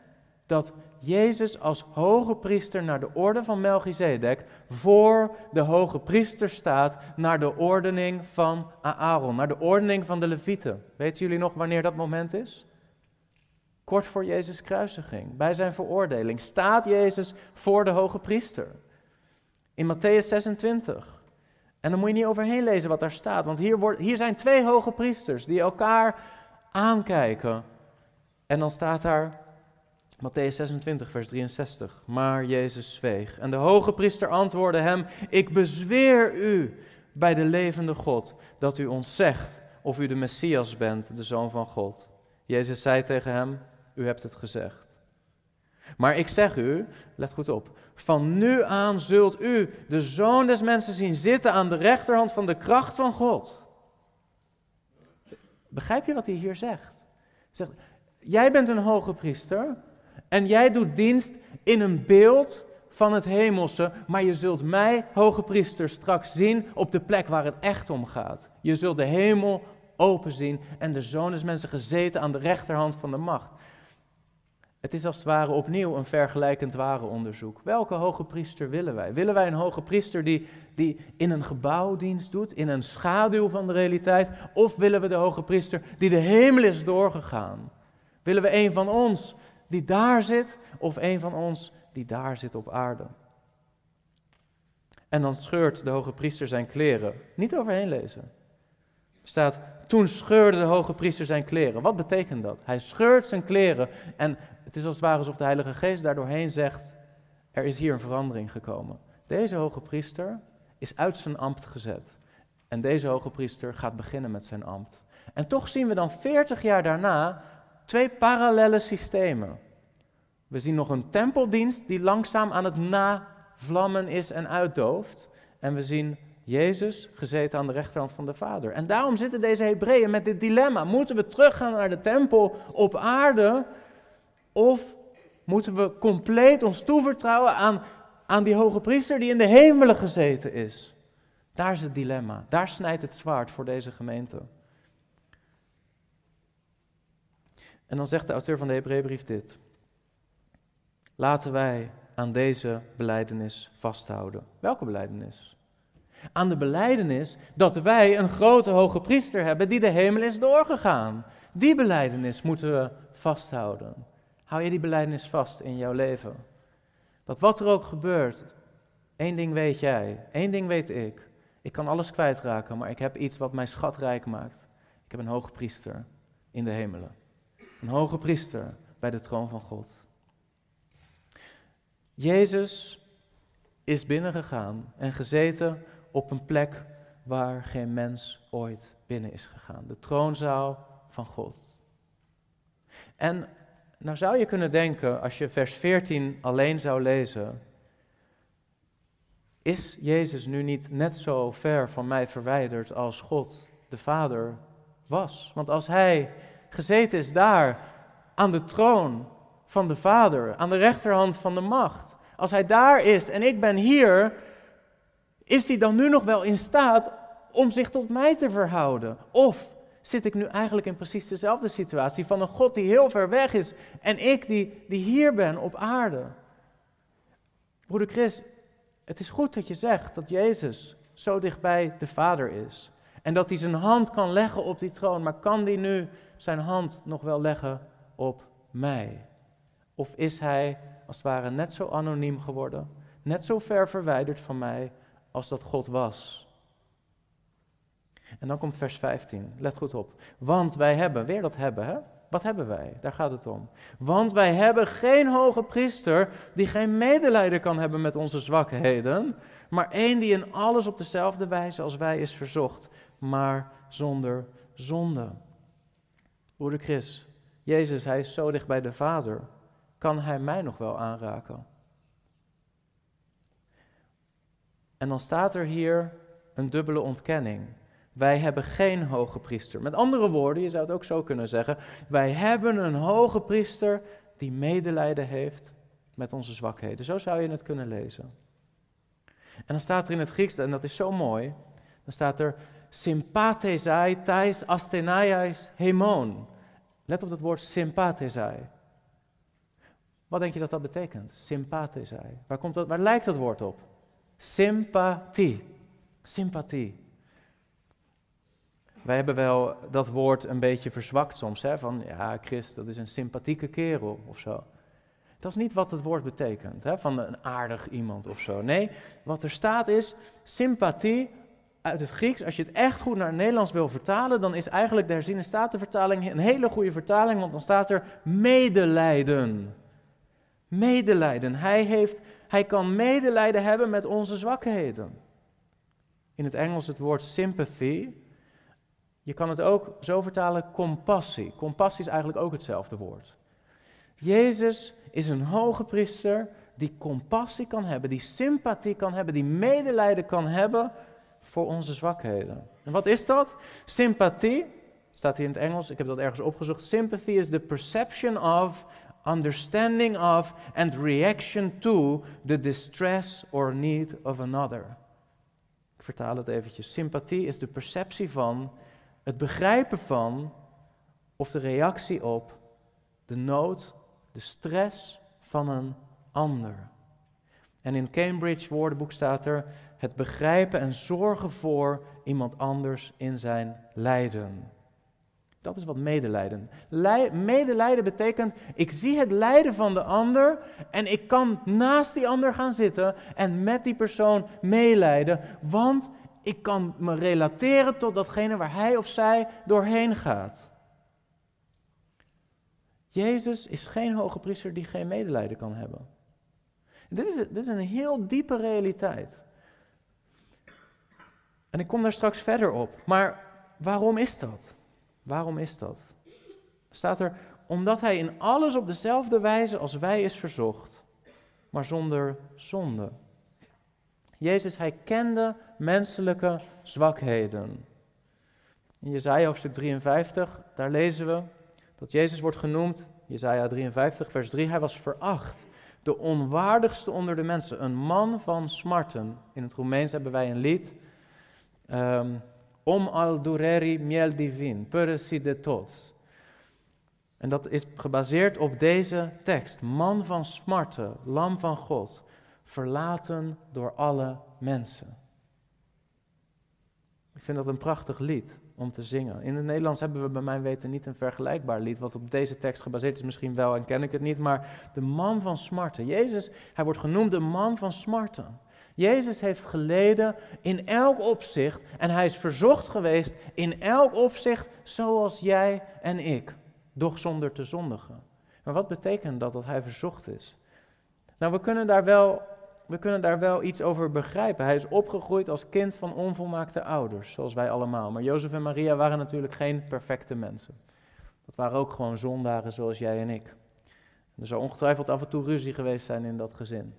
dat Jezus als hoge priester naar de orde van Melchizedek voor de hoge priester staat naar de ordening van Aaron, naar de ordening van de Levieten. Weten jullie nog wanneer dat moment is? Kort voor Jezus' kruisiging, bij zijn veroordeling, staat Jezus voor de hoge priester in Matthäus 26. En dan moet je niet overheen lezen wat daar staat, want hier, wordt, hier zijn twee hoge priesters die elkaar aankijken. En dan staat daar Matthäus 26, vers 63. Maar Jezus zweeg. En de hoge priester antwoordde hem: Ik bezweer u bij de levende God dat u ons zegt of u de Messias bent, de zoon van God. Jezus zei tegen hem: U hebt het gezegd. Maar ik zeg u, let goed op, van nu aan zult u de zoon des mensen zien zitten aan de rechterhand van de kracht van God. Begrijp je wat hij hier zegt? zegt jij bent een hoge priester en jij doet dienst in een beeld van het hemelse, maar je zult mij, hoge priester, straks zien op de plek waar het echt om gaat. Je zult de hemel open zien en de zoon des mensen gezeten aan de rechterhand van de macht. Het is als het ware opnieuw een vergelijkend warenonderzoek. Welke hoge priester willen wij? Willen wij een hoge priester die, die in een gebouw dienst doet, in een schaduw van de realiteit? Of willen we de hoge priester die de hemel is doorgegaan? Willen we een van ons die daar zit, of een van ons die daar zit op aarde? En dan scheurt de hoge priester zijn kleren. Niet overheen lezen. staat, toen scheurde de hoge priester zijn kleren. Wat betekent dat? Hij scheurt zijn kleren en het is als het ware alsof de Heilige Geest daardoorheen zegt, er is hier een verandering gekomen. Deze hoge priester is uit zijn ambt gezet. En deze hoge priester gaat beginnen met zijn ambt. En toch zien we dan 40 jaar daarna twee parallele systemen. We zien nog een tempeldienst die langzaam aan het navlammen is en uitdooft. En we zien Jezus gezeten aan de rechterhand van de Vader. En daarom zitten deze Hebreeën met dit dilemma. Moeten we teruggaan naar de tempel op aarde? Of moeten we compleet ons toevertrouwen aan, aan die hoge priester die in de hemelen gezeten is? Daar is het dilemma. Daar snijdt het zwaard voor deze gemeente. En dan zegt de auteur van de Hebreeënbrief dit. Laten wij aan deze beleidenis vasthouden. Welke beleidenis? Aan de beleidenis dat wij een grote hoge priester hebben die de hemel is doorgegaan. Die beleidenis moeten we vasthouden. Hou je die beleidenis vast in jouw leven? Dat wat er ook gebeurt, één ding weet jij, één ding weet ik. Ik kan alles kwijtraken, maar ik heb iets wat mij schatrijk maakt. Ik heb een hoge priester in de hemelen. Een hoge priester bij de troon van God. Jezus is binnengegaan en gezeten op een plek waar geen mens ooit binnen is gegaan. De troonzaal van God. En nou zou je kunnen denken, als je vers 14 alleen zou lezen, is Jezus nu niet net zo ver van mij verwijderd als God, de Vader, was? Want als Hij gezeten is daar aan de troon van de Vader, aan de rechterhand van de macht, als Hij daar is en ik ben hier, is Hij dan nu nog wel in staat om zich tot mij te verhouden? Of zit ik nu eigenlijk in precies dezelfde situatie van een God die heel ver weg is en ik die, die hier ben op aarde? Broeder Chris, het is goed dat je zegt dat Jezus zo dichtbij de Vader is. En dat hij zijn hand kan leggen op die troon, maar kan hij nu zijn hand nog wel leggen op mij? Of is hij als het ware net zo anoniem geworden, net zo ver verwijderd van mij als dat God was? En dan komt vers 15, let goed op. Want wij hebben, weer dat hebben, hè? Wat hebben wij? Daar gaat het om. Want wij hebben geen hoge priester die geen medelijden kan hebben met onze zwakheden, maar één die in alles op dezelfde wijze als wij is verzocht, maar zonder zonde. Broeder Chris, Jezus, hij is zo dicht bij de Vader. Kan hij mij nog wel aanraken? En dan staat er hier een dubbele ontkenning. Wij hebben geen hoge priester. Met andere woorden, je zou het ook zo kunnen zeggen: wij hebben een hoge priester die medelijden heeft met onze zwakheden. Zo zou je het kunnen lezen. En dan staat er in het Grieks, en dat is zo mooi, dan staat er sympathesai thais astenaiais hemon. Let op dat woord sympathesai. Wat denk je dat dat betekent? Sympathesai. Waar, komt dat, waar lijkt dat woord op? Sympathie. Sympathie. Wij hebben wel dat woord een beetje verzwakt soms, hè? van ja, Christ, dat is een sympathieke kerel of zo. Dat is niet wat het woord betekent, hè? van een aardig iemand of zo. Nee, wat er staat is sympathie uit het Grieks. Als je het echt goed naar het Nederlands wil vertalen, dan is eigenlijk de herziene statenvertaling een hele goede vertaling, want dan staat er medelijden. Medelijden. Hij, heeft, hij kan medelijden hebben met onze zwakheden. In het Engels het woord sympathy je kan het ook zo vertalen, compassie. Compassie is eigenlijk ook hetzelfde woord. Jezus is een hoge priester die compassie kan hebben, die sympathie kan hebben, die medelijden kan hebben voor onze zwakheden. En wat is dat? Sympathie, staat hier in het Engels, ik heb dat ergens opgezocht. Sympathy is the perception of, understanding of and reaction to the distress or need of another. Ik vertaal het eventjes. Sympathie is de perceptie van het begrijpen van of de reactie op de nood, de stress van een ander. En in Cambridge woordenboek staat er het begrijpen en zorgen voor iemand anders in zijn lijden. Dat is wat medelijden. medelijden betekent, ik zie het lijden van de ander en ik kan naast die ander gaan zitten en met die persoon meelijden, want ik kan me relateren tot datgene waar hij of zij doorheen gaat. Jezus is geen hoge priester die geen medelijden kan hebben. Dit is, dit is een heel diepe realiteit. En ik kom daar straks verder op. Maar waarom is dat? Waarom is dat? Staat er, omdat hij in alles op dezelfde wijze als wij is verzocht, maar zonder zonde. Jezus, hij kende menselijke zwakheden. In Jezaja hoofdstuk 53, daar lezen we dat Jezus wordt genoemd, Jezaja 53 vers 3, hij was veracht, de onwaardigste onder de mensen, een man van smarten. In het Roemeens hebben wij een lied, um, Om al dureri miel divin, peresi de tots. En dat is gebaseerd op deze tekst. Man van smarten, lam van God, verlaten door alle mensen. Ik vind dat een prachtig lied om te zingen. In het Nederlands hebben we bij mijn weten niet een vergelijkbaar lied, wat op deze tekst gebaseerd is misschien wel en ken ik het niet, maar de man van smarten. Jezus, hij wordt genoemd de man van smarten. Jezus heeft geleden in elk opzicht en hij is verzocht geweest in elk opzicht zoals jij en ik doch zonder te zondigen. Maar wat betekent dat dat hij verzocht is? Nou, we kunnen daar wel, we kunnen daar wel iets over begrijpen. Hij is opgegroeid als kind van onvolmaakte ouders, zoals wij allemaal. Maar Jozef en Maria waren natuurlijk geen perfecte mensen. Dat waren ook gewoon zondaren zoals jij en ik. Er zou ongetwijfeld af en toe ruzie geweest zijn in dat gezin.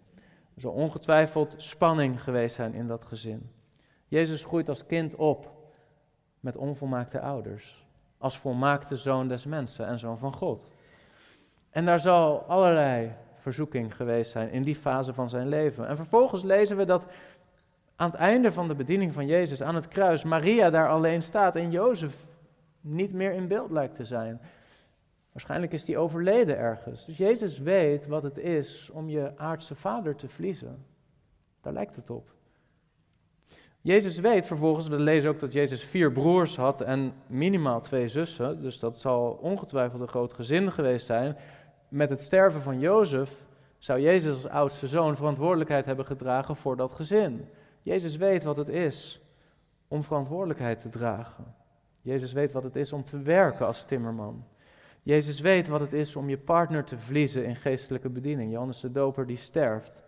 Er zou ongetwijfeld spanning geweest zijn in dat gezin. Jezus groeit als kind op met onvolmaakte ouders als volmaakte zoon des mensen en zoon van God. En daar zal allerlei verzoeking geweest zijn in die fase van zijn leven. En vervolgens lezen we dat aan het einde van de bediening van Jezus aan het kruis Maria daar alleen staat en Jozef niet meer in beeld lijkt te zijn. Waarschijnlijk is hij overleden ergens. Dus Jezus weet wat het is om je aardse vader te verliezen. Daar lijkt het op. Jezus weet vervolgens, we lezen ook dat Jezus vier broers had en minimaal twee zussen, dus dat zal ongetwijfeld een groot gezin geweest zijn. Met het sterven van Jozef zou Jezus als oudste zoon verantwoordelijkheid hebben gedragen voor dat gezin. Jezus weet wat het is om verantwoordelijkheid te dragen. Jezus weet wat het is om te werken als timmerman. Jezus weet wat het is om je partner te verliezen in geestelijke bediening. Johannes de Doper die sterft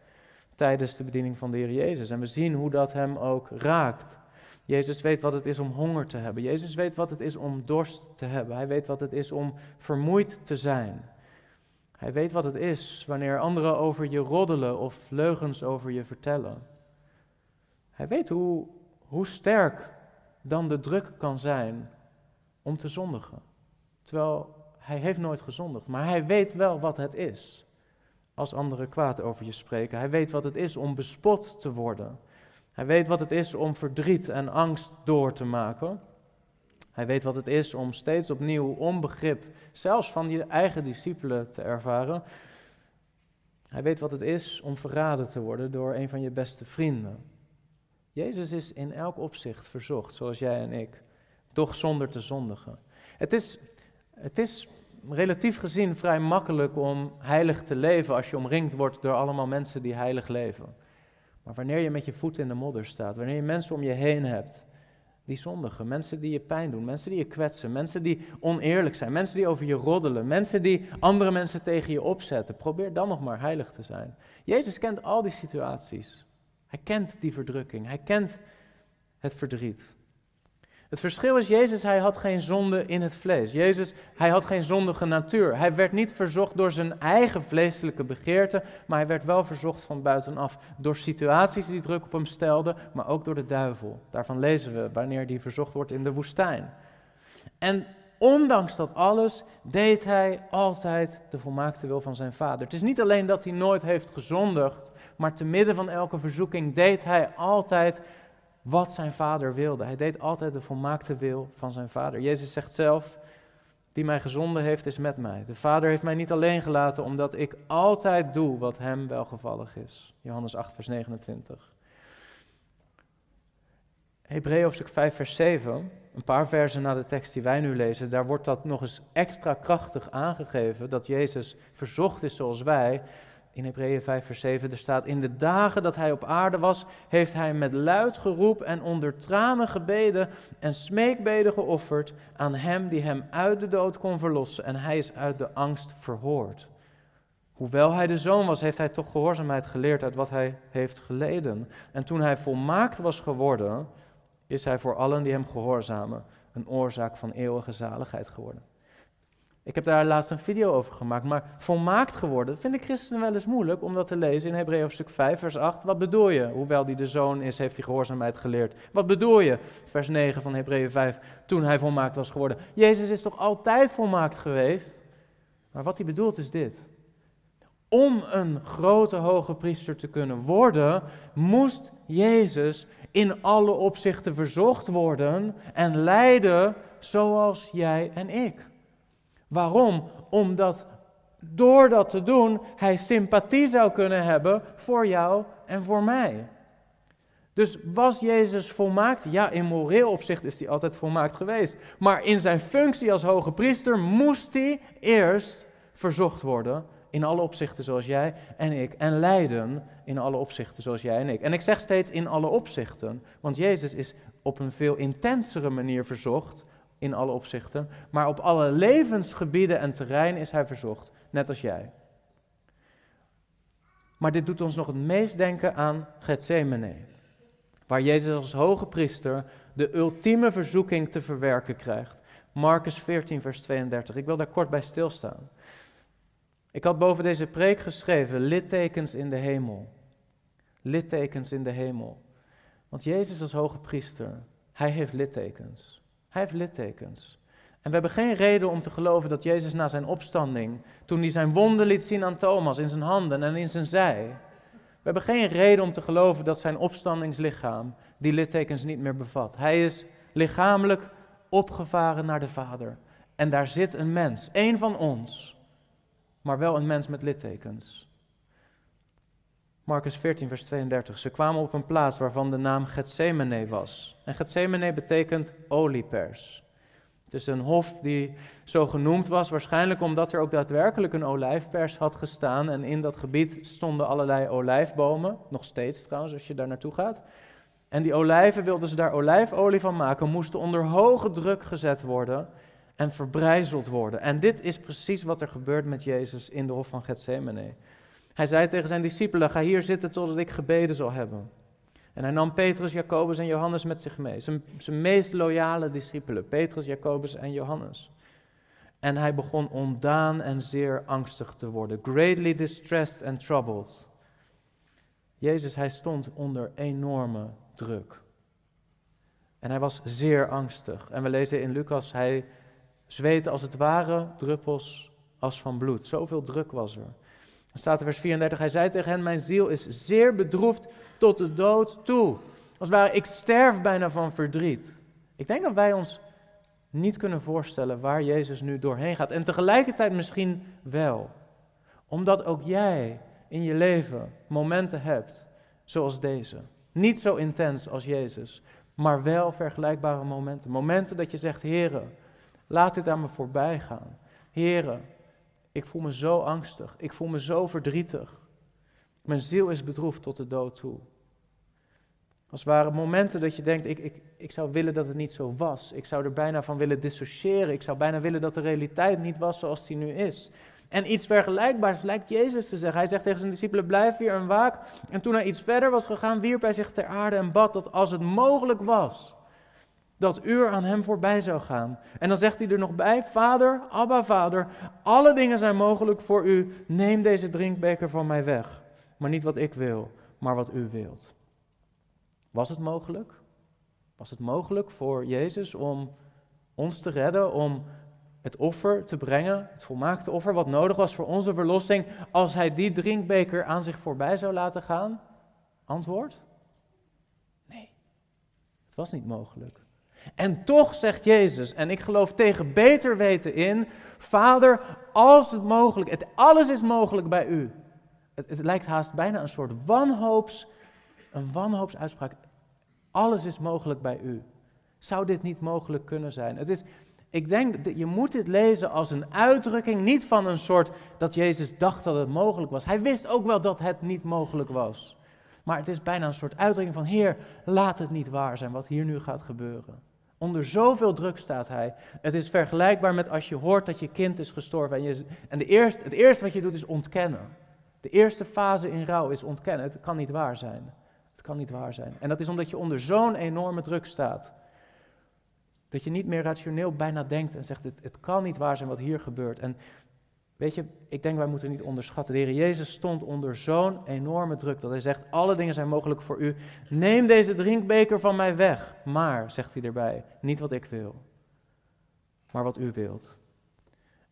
tijdens de bediening van de Heer Jezus. En we zien hoe dat hem ook raakt. Jezus weet wat het is om honger te hebben. Jezus weet wat het is om dorst te hebben. Hij weet wat het is om vermoeid te zijn. Hij weet wat het is wanneer anderen over je roddelen of leugens over je vertellen. Hij weet hoe, hoe sterk dan de druk kan zijn om te zondigen. Terwijl hij heeft nooit gezondigd, maar hij weet wel wat het is als anderen kwaad over je spreken. Hij weet wat het is om bespot te worden. Hij weet wat het is om verdriet en angst door te maken. Hij weet wat het is om steeds opnieuw onbegrip, zelfs van je eigen discipelen, te ervaren. Hij weet wat het is om verraden te worden door een van je beste vrienden. Jezus is in elk opzicht verzocht, zoals jij en ik, doch zonder te zondigen. Het is, het is relatief gezien vrij makkelijk om heilig te leven als je omringd wordt door allemaal mensen die heilig leven. Maar wanneer je met je voet in de modder staat, wanneer je mensen om je heen hebt die zondigen, mensen die je pijn doen, mensen die je kwetsen, mensen die oneerlijk zijn, mensen die over je roddelen, mensen die andere mensen tegen je opzetten, probeer dan nog maar heilig te zijn. Jezus kent al die situaties. Hij kent die verdrukking, hij kent het verdriet. Het verschil is, Jezus, hij had geen zonde in het vlees. Jezus, hij had geen zondige natuur. Hij werd niet verzocht door zijn eigen vleeselijke begeerte, maar hij werd wel verzocht van buitenaf. Door situaties die druk op hem stelden, maar ook door de duivel. Daarvan lezen we wanneer die verzocht wordt in de woestijn. En ondanks dat alles deed hij altijd de volmaakte wil van zijn vader. Het is niet alleen dat hij nooit heeft gezondigd, maar te midden van elke verzoeking deed hij altijd wat zijn vader wilde. Hij deed altijd de volmaakte wil van zijn vader. Jezus zegt zelf, die mij gezonden heeft, is met mij. De vader heeft mij niet alleen gelaten, omdat ik altijd doe wat hem welgevallig is. Johannes 8, vers 29. Hebreeën hoofdstuk 5, vers 7, een paar versen na de tekst die wij nu lezen, daar wordt dat nog eens extra krachtig aangegeven, dat Jezus verzocht is zoals wij, in Hebreeën 5, vers 7, er staat: In de dagen dat hij op aarde was, heeft hij met luid geroep en onder tranen gebeden en smeekbeden geofferd aan hem die hem uit de dood kon verlossen. En hij is uit de angst verhoord. Hoewel hij de zoon was, heeft hij toch gehoorzaamheid geleerd uit wat hij heeft geleden. En toen hij volmaakt was geworden, is hij voor allen die hem gehoorzamen een oorzaak van eeuwige zaligheid geworden. Ik heb daar laatst een video over gemaakt, maar volmaakt geworden vind ik christenen wel eens moeilijk om dat te lezen in Hebreeën stuk 5, vers 8. Wat bedoel je? Hoewel hij de zoon is, heeft hij gehoorzaamheid geleerd. Wat bedoel je? Vers 9 van Hebreeën 5, toen hij volmaakt was geworden. Jezus is toch altijd volmaakt geweest? Maar wat hij bedoelt is dit. Om een grote hoge priester te kunnen worden, moest Jezus in alle opzichten verzocht worden en lijden zoals jij en ik. Waarom? Omdat door dat te doen hij sympathie zou kunnen hebben voor jou en voor mij. Dus was Jezus volmaakt? Ja, in moreel opzicht is hij altijd volmaakt geweest. Maar in zijn functie als hoge priester moest hij eerst verzocht worden in alle opzichten zoals jij en ik. En lijden in alle opzichten zoals jij en ik. En ik zeg steeds in alle opzichten, want Jezus is op een veel intensere manier verzocht in alle opzichten. Maar op alle levensgebieden en terrein is hij verzocht, net als jij. Maar dit doet ons nog het meest denken aan Gethsemane. Waar Jezus als hoge priester de ultieme verzoeking te verwerken krijgt. Marcus 14, vers 32. Ik wil daar kort bij stilstaan. Ik had boven deze preek geschreven, littekens in de hemel. Littekens in de hemel. Want Jezus als hoge priester, hij heeft littekens. Hij heeft littekens. En we hebben geen reden om te geloven dat Jezus na zijn opstanding, toen hij zijn wonden liet zien aan Thomas in zijn handen en in zijn zij, we hebben geen reden om te geloven dat zijn opstandingslichaam die littekens niet meer bevat. Hij is lichamelijk opgevaren naar de Vader. En daar zit een mens, één van ons, maar wel een mens met littekens. Marcus 14, vers 32. Ze kwamen op een plaats waarvan de naam Gethsemane was. En Gethsemane betekent oliepers. Het is een hof die zo genoemd was, waarschijnlijk omdat er ook daadwerkelijk een olijfpers had gestaan. En in dat gebied stonden allerlei olijfbomen, nog steeds trouwens als je daar naartoe gaat. En die olijven wilden ze daar olijfolie van maken, moesten onder hoge druk gezet worden en verbrijzeld worden. En dit is precies wat er gebeurt met Jezus in de hof van Gethsemane. Hij zei tegen zijn discipelen: Ga hier zitten totdat ik gebeden zal hebben. En hij nam Petrus, Jacobus en Johannes met zich mee. Zijn, zijn meest loyale discipelen, Petrus, Jacobus en Johannes. En hij begon ondaan en zeer angstig te worden. Greatly distressed and troubled. Jezus, hij stond onder enorme druk. En hij was zeer angstig. En we lezen in Lucas, hij zweette als het ware druppels als van bloed. Zoveel druk was er. Dan staat in vers 34, hij zei tegen hen, mijn ziel is zeer bedroefd tot de dood toe. Als het ware, ik sterf bijna van verdriet. Ik denk dat wij ons niet kunnen voorstellen waar Jezus nu doorheen gaat. En tegelijkertijd misschien wel. Omdat ook jij in je leven momenten hebt zoals deze. Niet zo intens als Jezus, maar wel vergelijkbare momenten. Momenten dat je zegt, heren, laat dit aan me voorbij gaan. Heren, ik voel me zo angstig. Ik voel me zo verdrietig. Mijn ziel is bedroefd tot de dood toe. Als het ware momenten dat je denkt, ik, ik, ik zou willen dat het niet zo was. Ik zou er bijna van willen dissociëren. Ik zou bijna willen dat de realiteit niet was zoals die nu is. En iets vergelijkbaars lijkt Jezus te zeggen. Hij zegt tegen zijn discipelen, blijf hier en waak. En toen hij iets verder was gegaan, wierp hij zich ter aarde en bad dat als het mogelijk was, dat uur aan hem voorbij zou gaan. En dan zegt hij er nog bij, Vader, Abba Vader, alle dingen zijn mogelijk voor u. Neem deze drinkbeker van mij weg. Maar niet wat ik wil, maar wat u wilt. Was het mogelijk? Was het mogelijk voor Jezus om ons te redden, om het offer te brengen, het volmaakte offer wat nodig was voor onze verlossing, als hij die drinkbeker aan zich voorbij zou laten gaan? Antwoord? Nee, het was niet mogelijk. En toch zegt Jezus, en ik geloof tegen beter weten in, Vader, als het mogelijk, het, alles is mogelijk bij u. Het, het lijkt haast bijna een soort wanhoops, een wanhoopsuitspraak. Alles is mogelijk bij u. Zou dit niet mogelijk kunnen zijn? Het is, ik denk, je moet dit lezen als een uitdrukking, niet van een soort dat Jezus dacht dat het mogelijk was. Hij wist ook wel dat het niet mogelijk was. Maar het is bijna een soort uitdrukking van, Heer, laat het niet waar zijn wat hier nu gaat gebeuren. Onder zoveel druk staat hij. Het is vergelijkbaar met als je hoort dat je kind is gestorven. En, je, en de eerste, het eerste wat je doet is ontkennen. De eerste fase in rouw is ontkennen. Het kan niet waar zijn. Het kan niet waar zijn. En dat is omdat je onder zo'n enorme druk staat. Dat je niet meer rationeel bijna denkt en zegt, het, het kan niet waar zijn wat hier gebeurt. En weet je, ik denk wij moeten niet onderschatten. De Heer Jezus stond onder zo'n enorme druk dat hij zegt, alle dingen zijn mogelijk voor u. Neem deze drinkbeker van mij weg. Maar, zegt hij erbij, niet wat ik wil, maar wat u wilt.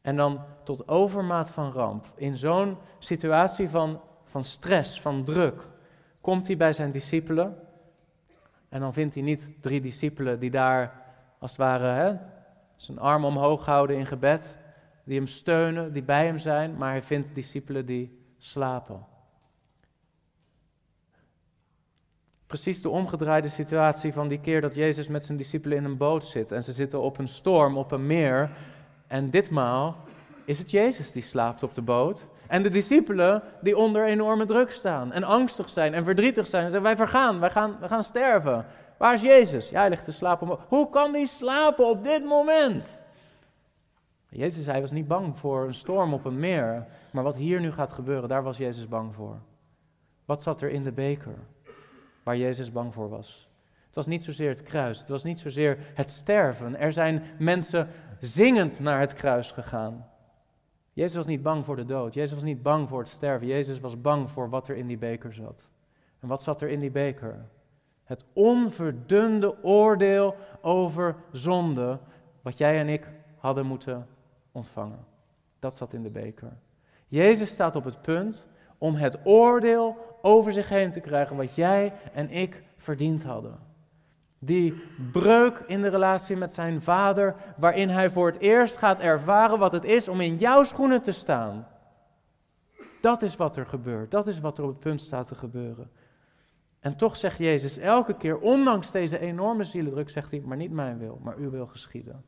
En dan tot overmaat van ramp, in zo'n situatie van, van stress, van druk, komt hij bij zijn discipelen. En dan vindt hij niet drie discipelen die daar als het ware hè, zijn arm omhoog houden in gebed, die hem steunen, die bij hem zijn, maar hij vindt discipelen die slapen. Precies de omgedraaide situatie van die keer dat Jezus met zijn discipelen in een boot zit en ze zitten op een storm, op een meer. En ditmaal is het Jezus die slaapt op de boot. En de discipelen die onder enorme druk staan en angstig zijn en verdrietig zijn. En zeggen, wij vergaan, wij gaan, wij gaan sterven. Waar is Jezus? Ja, hij ligt te slapen. Hoe kan hij slapen op dit moment? Jezus, hij was niet bang voor een storm op een meer. Maar wat hier nu gaat gebeuren, daar was Jezus bang voor. Wat zat er in de beker waar Jezus bang voor was? Het was niet zozeer het kruis, het was niet zozeer het sterven. Er zijn mensen zingend naar het kruis gegaan. Jezus was niet bang voor de dood. Jezus was niet bang voor het sterven. Jezus was bang voor wat er in die beker zat. En wat zat er in die beker? Het onverdunde oordeel over zonde, wat jij en ik hadden moeten ontvangen. Dat zat in de beker. Jezus staat op het punt om het oordeel over zich heen te krijgen wat jij en ik verdiend hadden. Die breuk in de relatie met zijn vader, waarin hij voor het eerst gaat ervaren wat het is om in jouw schoenen te staan. Dat is wat er gebeurt. Dat is wat er op het punt staat te gebeuren. En toch zegt Jezus elke keer, ondanks deze enorme zielendruk, zegt hij, maar niet mijn wil, maar uw wil geschieden.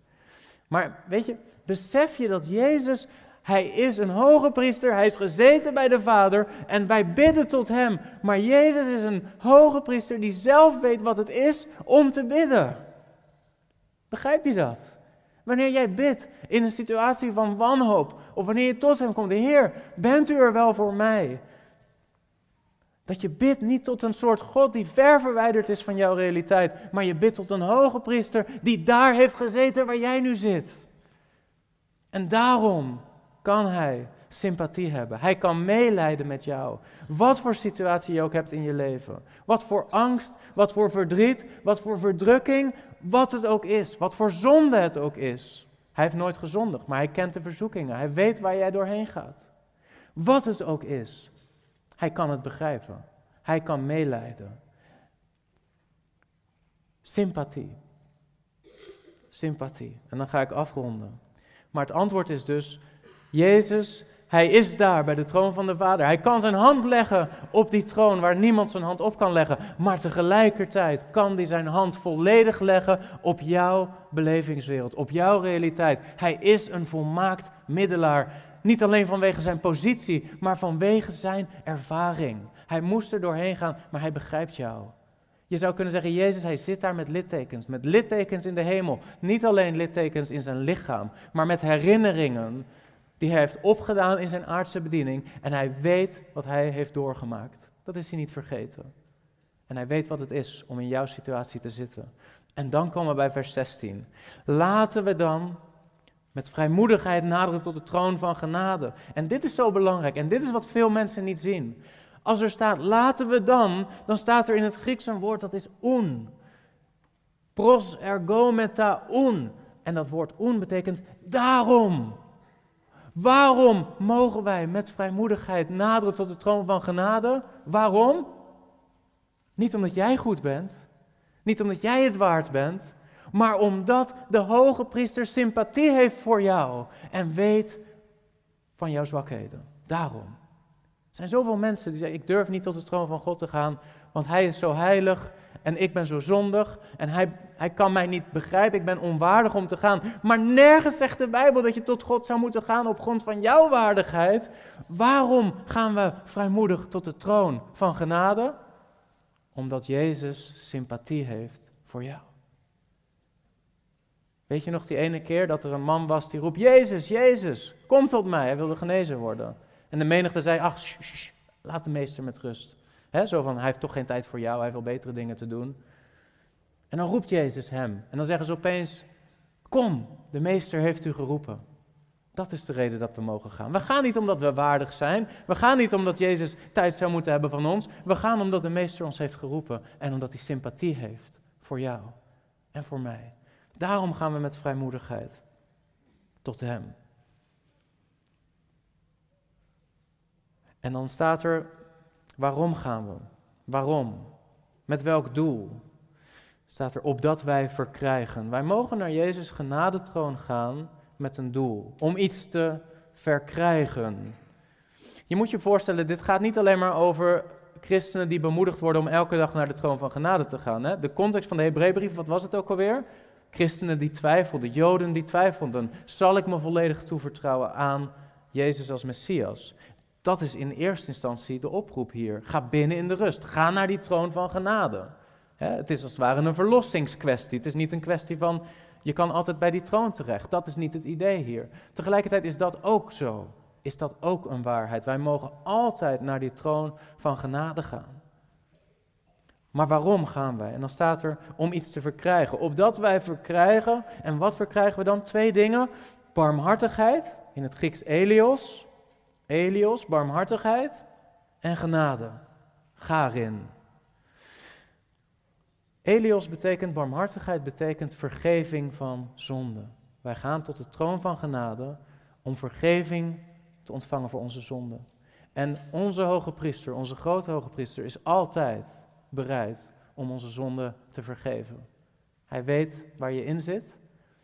Maar weet je, besef je dat Jezus, hij is een hoge priester, hij is gezeten bij de Vader en wij bidden tot hem. Maar Jezus is een hoge priester die zelf weet wat het is om te bidden. Begrijp je dat? Wanneer jij bidt in een situatie van wanhoop, of wanneer je tot hem komt, Heer, bent u er wel voor mij? Dat je bidt niet tot een soort God die ver verwijderd is van jouw realiteit, maar je bidt tot een hoge priester die daar heeft gezeten waar jij nu zit. En daarom kan hij sympathie hebben. Hij kan meelijden met jou. Wat voor situatie je ook hebt in je leven. Wat voor angst, wat voor verdriet, wat voor verdrukking, wat het ook is. Wat voor zonde het ook is. Hij heeft nooit gezondigd, maar hij kent de verzoekingen. Hij weet waar jij doorheen gaat. Wat het ook is. Hij kan het begrijpen. Hij kan meelijden. Sympathie. Sympathie. En dan ga ik afronden. Maar het antwoord is dus, Jezus, hij is daar bij de troon van de Vader. Hij kan zijn hand leggen op die troon waar niemand zijn hand op kan leggen. Maar tegelijkertijd kan hij zijn hand volledig leggen op jouw belevingswereld, op jouw realiteit. Hij is een volmaakt middelaar. Niet alleen vanwege zijn positie, maar vanwege zijn ervaring. Hij moest er doorheen gaan, maar hij begrijpt jou. Je zou kunnen zeggen, Jezus, hij zit daar met littekens, met littekens in de hemel. Niet alleen littekens in zijn lichaam, maar met herinneringen die hij heeft opgedaan in zijn aardse bediening. En hij weet wat hij heeft doorgemaakt. Dat is hij niet vergeten. En hij weet wat het is om in jouw situatie te zitten. En dan komen we bij vers 16. Laten we dan met vrijmoedigheid naderen tot de troon van genade. En dit is zo belangrijk en dit is wat veel mensen niet zien. Als er staat laten we dan, dan staat er in het Grieks een woord dat is un. Pros ergo meta un. En dat woord un betekent daarom. Waarom mogen wij met vrijmoedigheid naderen tot de troon van genade? Waarom? Niet omdat jij goed bent, niet omdat jij het waard bent, maar omdat de hoge priester sympathie heeft voor jou en weet van jouw zwakheden. Daarom. Er zijn zoveel mensen die zeggen: Ik durf niet tot de troon van God te gaan, want Hij is zo heilig en ik ben zo zondig en hij, hij kan mij niet begrijpen, ik ben onwaardig om te gaan. Maar nergens zegt de Bijbel dat je tot God zou moeten gaan op grond van jouw waardigheid. Waarom gaan we vrijmoedig tot de troon van genade? Omdat Jezus sympathie heeft voor jou. Weet je nog die ene keer dat er een man was die roept, Jezus, Jezus, kom tot mij. Hij wilde genezen worden. En de menigte zei, ach, laat de meester met rust. zo van, hij heeft toch geen tijd voor jou, hij heeft wel betere dingen te doen. En dan roept Jezus hem. En dan zeggen ze opeens, Kom, de meester heeft u geroepen. Dat is de reden dat we mogen gaan. We gaan niet omdat we waardig zijn. We gaan niet omdat Jezus tijd zou moeten hebben van ons. We gaan omdat de meester ons heeft geroepen en omdat hij sympathie heeft voor jou en voor mij. Daarom gaan we met vrijmoedigheid tot Hem. En dan staat er, waarom gaan we? Waarom? Met welk doel? Staat er, opdat wij verkrijgen. Wij mogen naar Jezus genadetroon gaan met een doel. Om iets te verkrijgen. Je moet je voorstellen, dit gaat niet alleen maar over christenen die bemoedigd worden om elke dag naar de troon van genade te gaan. Hè? De context van de Hebreeënbrief, wat was het ook alweer? Christenen die twijfelden, Joden die twijfelden. Zal ik me volledig toevertrouwen aan Jezus als Messias? Dat is in eerste instantie de oproep hier. Ga binnen in de rust. Ga naar die troon van genade. Het is als het ware een verlossingskwestie. Het is niet een kwestie van je kan altijd bij die troon terecht. Dat is niet het idee hier. Tegelijkertijd is dat ook zo. Is dat ook een waarheid? Wij mogen altijd naar die troon van genade gaan. Maar waarom gaan wij? En dan staat er om iets te verkrijgen. Opdat wij verkrijgen. En wat verkrijgen we dan? Twee dingen. Barmhartigheid, in het Grieks Elios. Elios, barmhartigheid en genade. Garin. Elios betekent barmhartigheid, betekent vergeving van zonde. Wij gaan tot de troon van genade om vergeving te ontvangen voor onze zonde. En onze hoge priester, onze grote hoge priester, is altijd bereid om onze zonde te vergeven. Hij weet waar je in zit.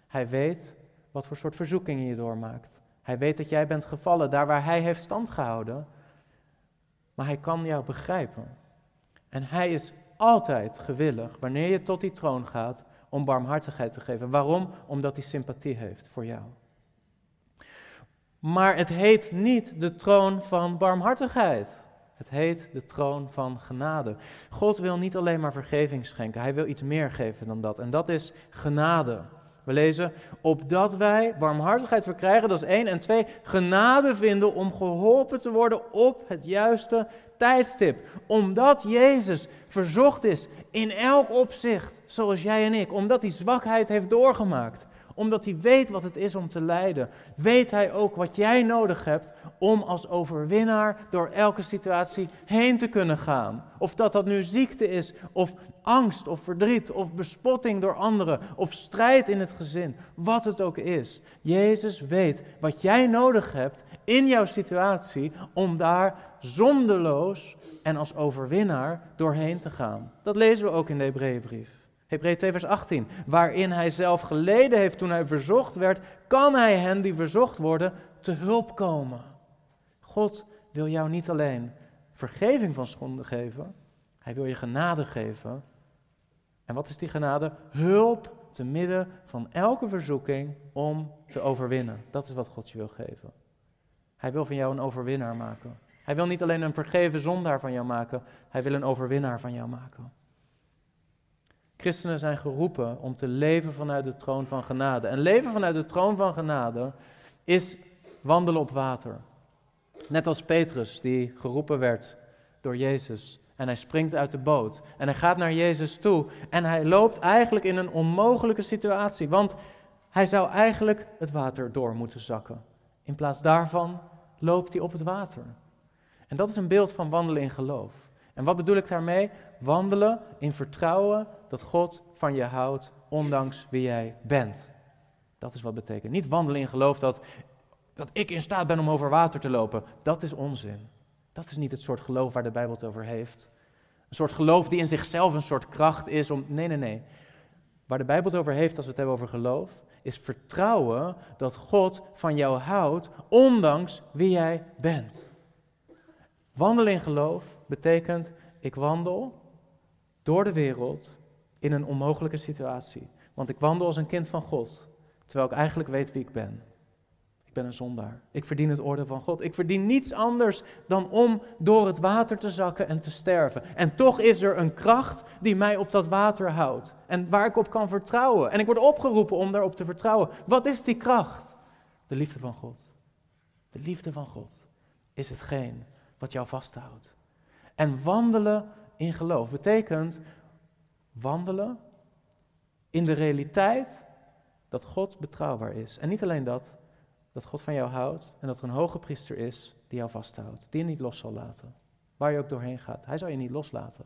Hij weet wat voor soort verzoekingen je doormaakt. Hij weet dat jij bent gevallen daar waar hij heeft stand gehouden. Maar hij kan jou begrijpen. En hij is altijd gewillig, wanneer je tot die troon gaat, om barmhartigheid te geven. Waarom? Omdat hij sympathie heeft voor jou. Maar het heet niet de troon van barmhartigheid. Het heet de troon van genade. God wil niet alleen maar vergeving schenken, hij wil iets meer geven dan dat. En dat is genade. We lezen, opdat wij barmhartigheid verkrijgen, dat is één. En twee, genade vinden om geholpen te worden op het juiste tijdstip. Omdat Jezus verzocht is in elk opzicht, zoals jij en ik. Omdat hij zwakheid heeft doorgemaakt. Omdat hij weet wat het is om te lijden. Weet hij ook wat jij nodig hebt om als overwinnaar door elke situatie heen te kunnen gaan. Of dat dat nu ziekte is, of angst, of verdriet, of bespotting door anderen, of strijd in het gezin. Wat het ook is. Jezus weet wat jij nodig hebt in jouw situatie om daar zondeloos en als overwinnaar doorheen te gaan. Dat lezen we ook in de Hebreeënbrief. Hebreeën 2 vers 18. Waarin hij zelf geleden heeft toen hij verzocht werd, kan hij hen die verzocht worden te hulp komen. God wil jou niet alleen vergeving van schonden geven, hij wil je genade geven. En wat is die genade? Hulp te midden van elke verzoeking om te overwinnen. Dat is wat God je wil geven. Hij wil van jou een overwinnaar maken. Hij wil niet alleen een vergeven zondaar van jou maken, hij wil een overwinnaar van jou maken. Christenen zijn geroepen om te leven vanuit de troon van genade. En leven vanuit de troon van genade is wandelen op water. Net als Petrus, die geroepen werd door Jezus. En hij springt uit de boot. En hij gaat naar Jezus toe. En hij loopt eigenlijk in een onmogelijke situatie. Want hij zou eigenlijk het water door moeten zakken. In plaats daarvan loopt hij op het water. En dat is een beeld van wandelen in geloof. En wat bedoel ik daarmee? Wandelen in vertrouwen dat God van je houdt, ondanks wie jij bent. Dat is wat betekent. Niet wandelen in geloof dat dat ik in staat ben om over water te lopen. Dat is onzin. Dat is niet het soort geloof waar de Bijbel het over heeft. Een soort geloof die in zichzelf een soort kracht is om. Nee, nee, nee. Waar de Bijbel het over heeft als we het hebben over geloof, is vertrouwen dat God van jou houdt, ondanks wie jij bent. Wandelen in geloof betekent, ik wandel door de wereld in een onmogelijke situatie. Want ik wandel als een kind van God, terwijl ik eigenlijk weet wie ik ben ben een zondaar. Ik verdien het oordeel van God. Ik verdien niets anders dan om door het water te zakken en te sterven. En toch is er een kracht die mij op dat water houdt. En waar ik op kan vertrouwen. En ik word opgeroepen om daarop te vertrouwen. Wat is die kracht? De liefde van God. De liefde van God is hetgeen wat jou vasthoudt. En wandelen in geloof betekent wandelen in de realiteit dat God betrouwbaar is. En niet alleen dat, dat God van jou houdt en dat er een hoge priester is die jou vasthoudt, die je niet los zal laten. Waar je ook doorheen gaat, hij zal je niet loslaten.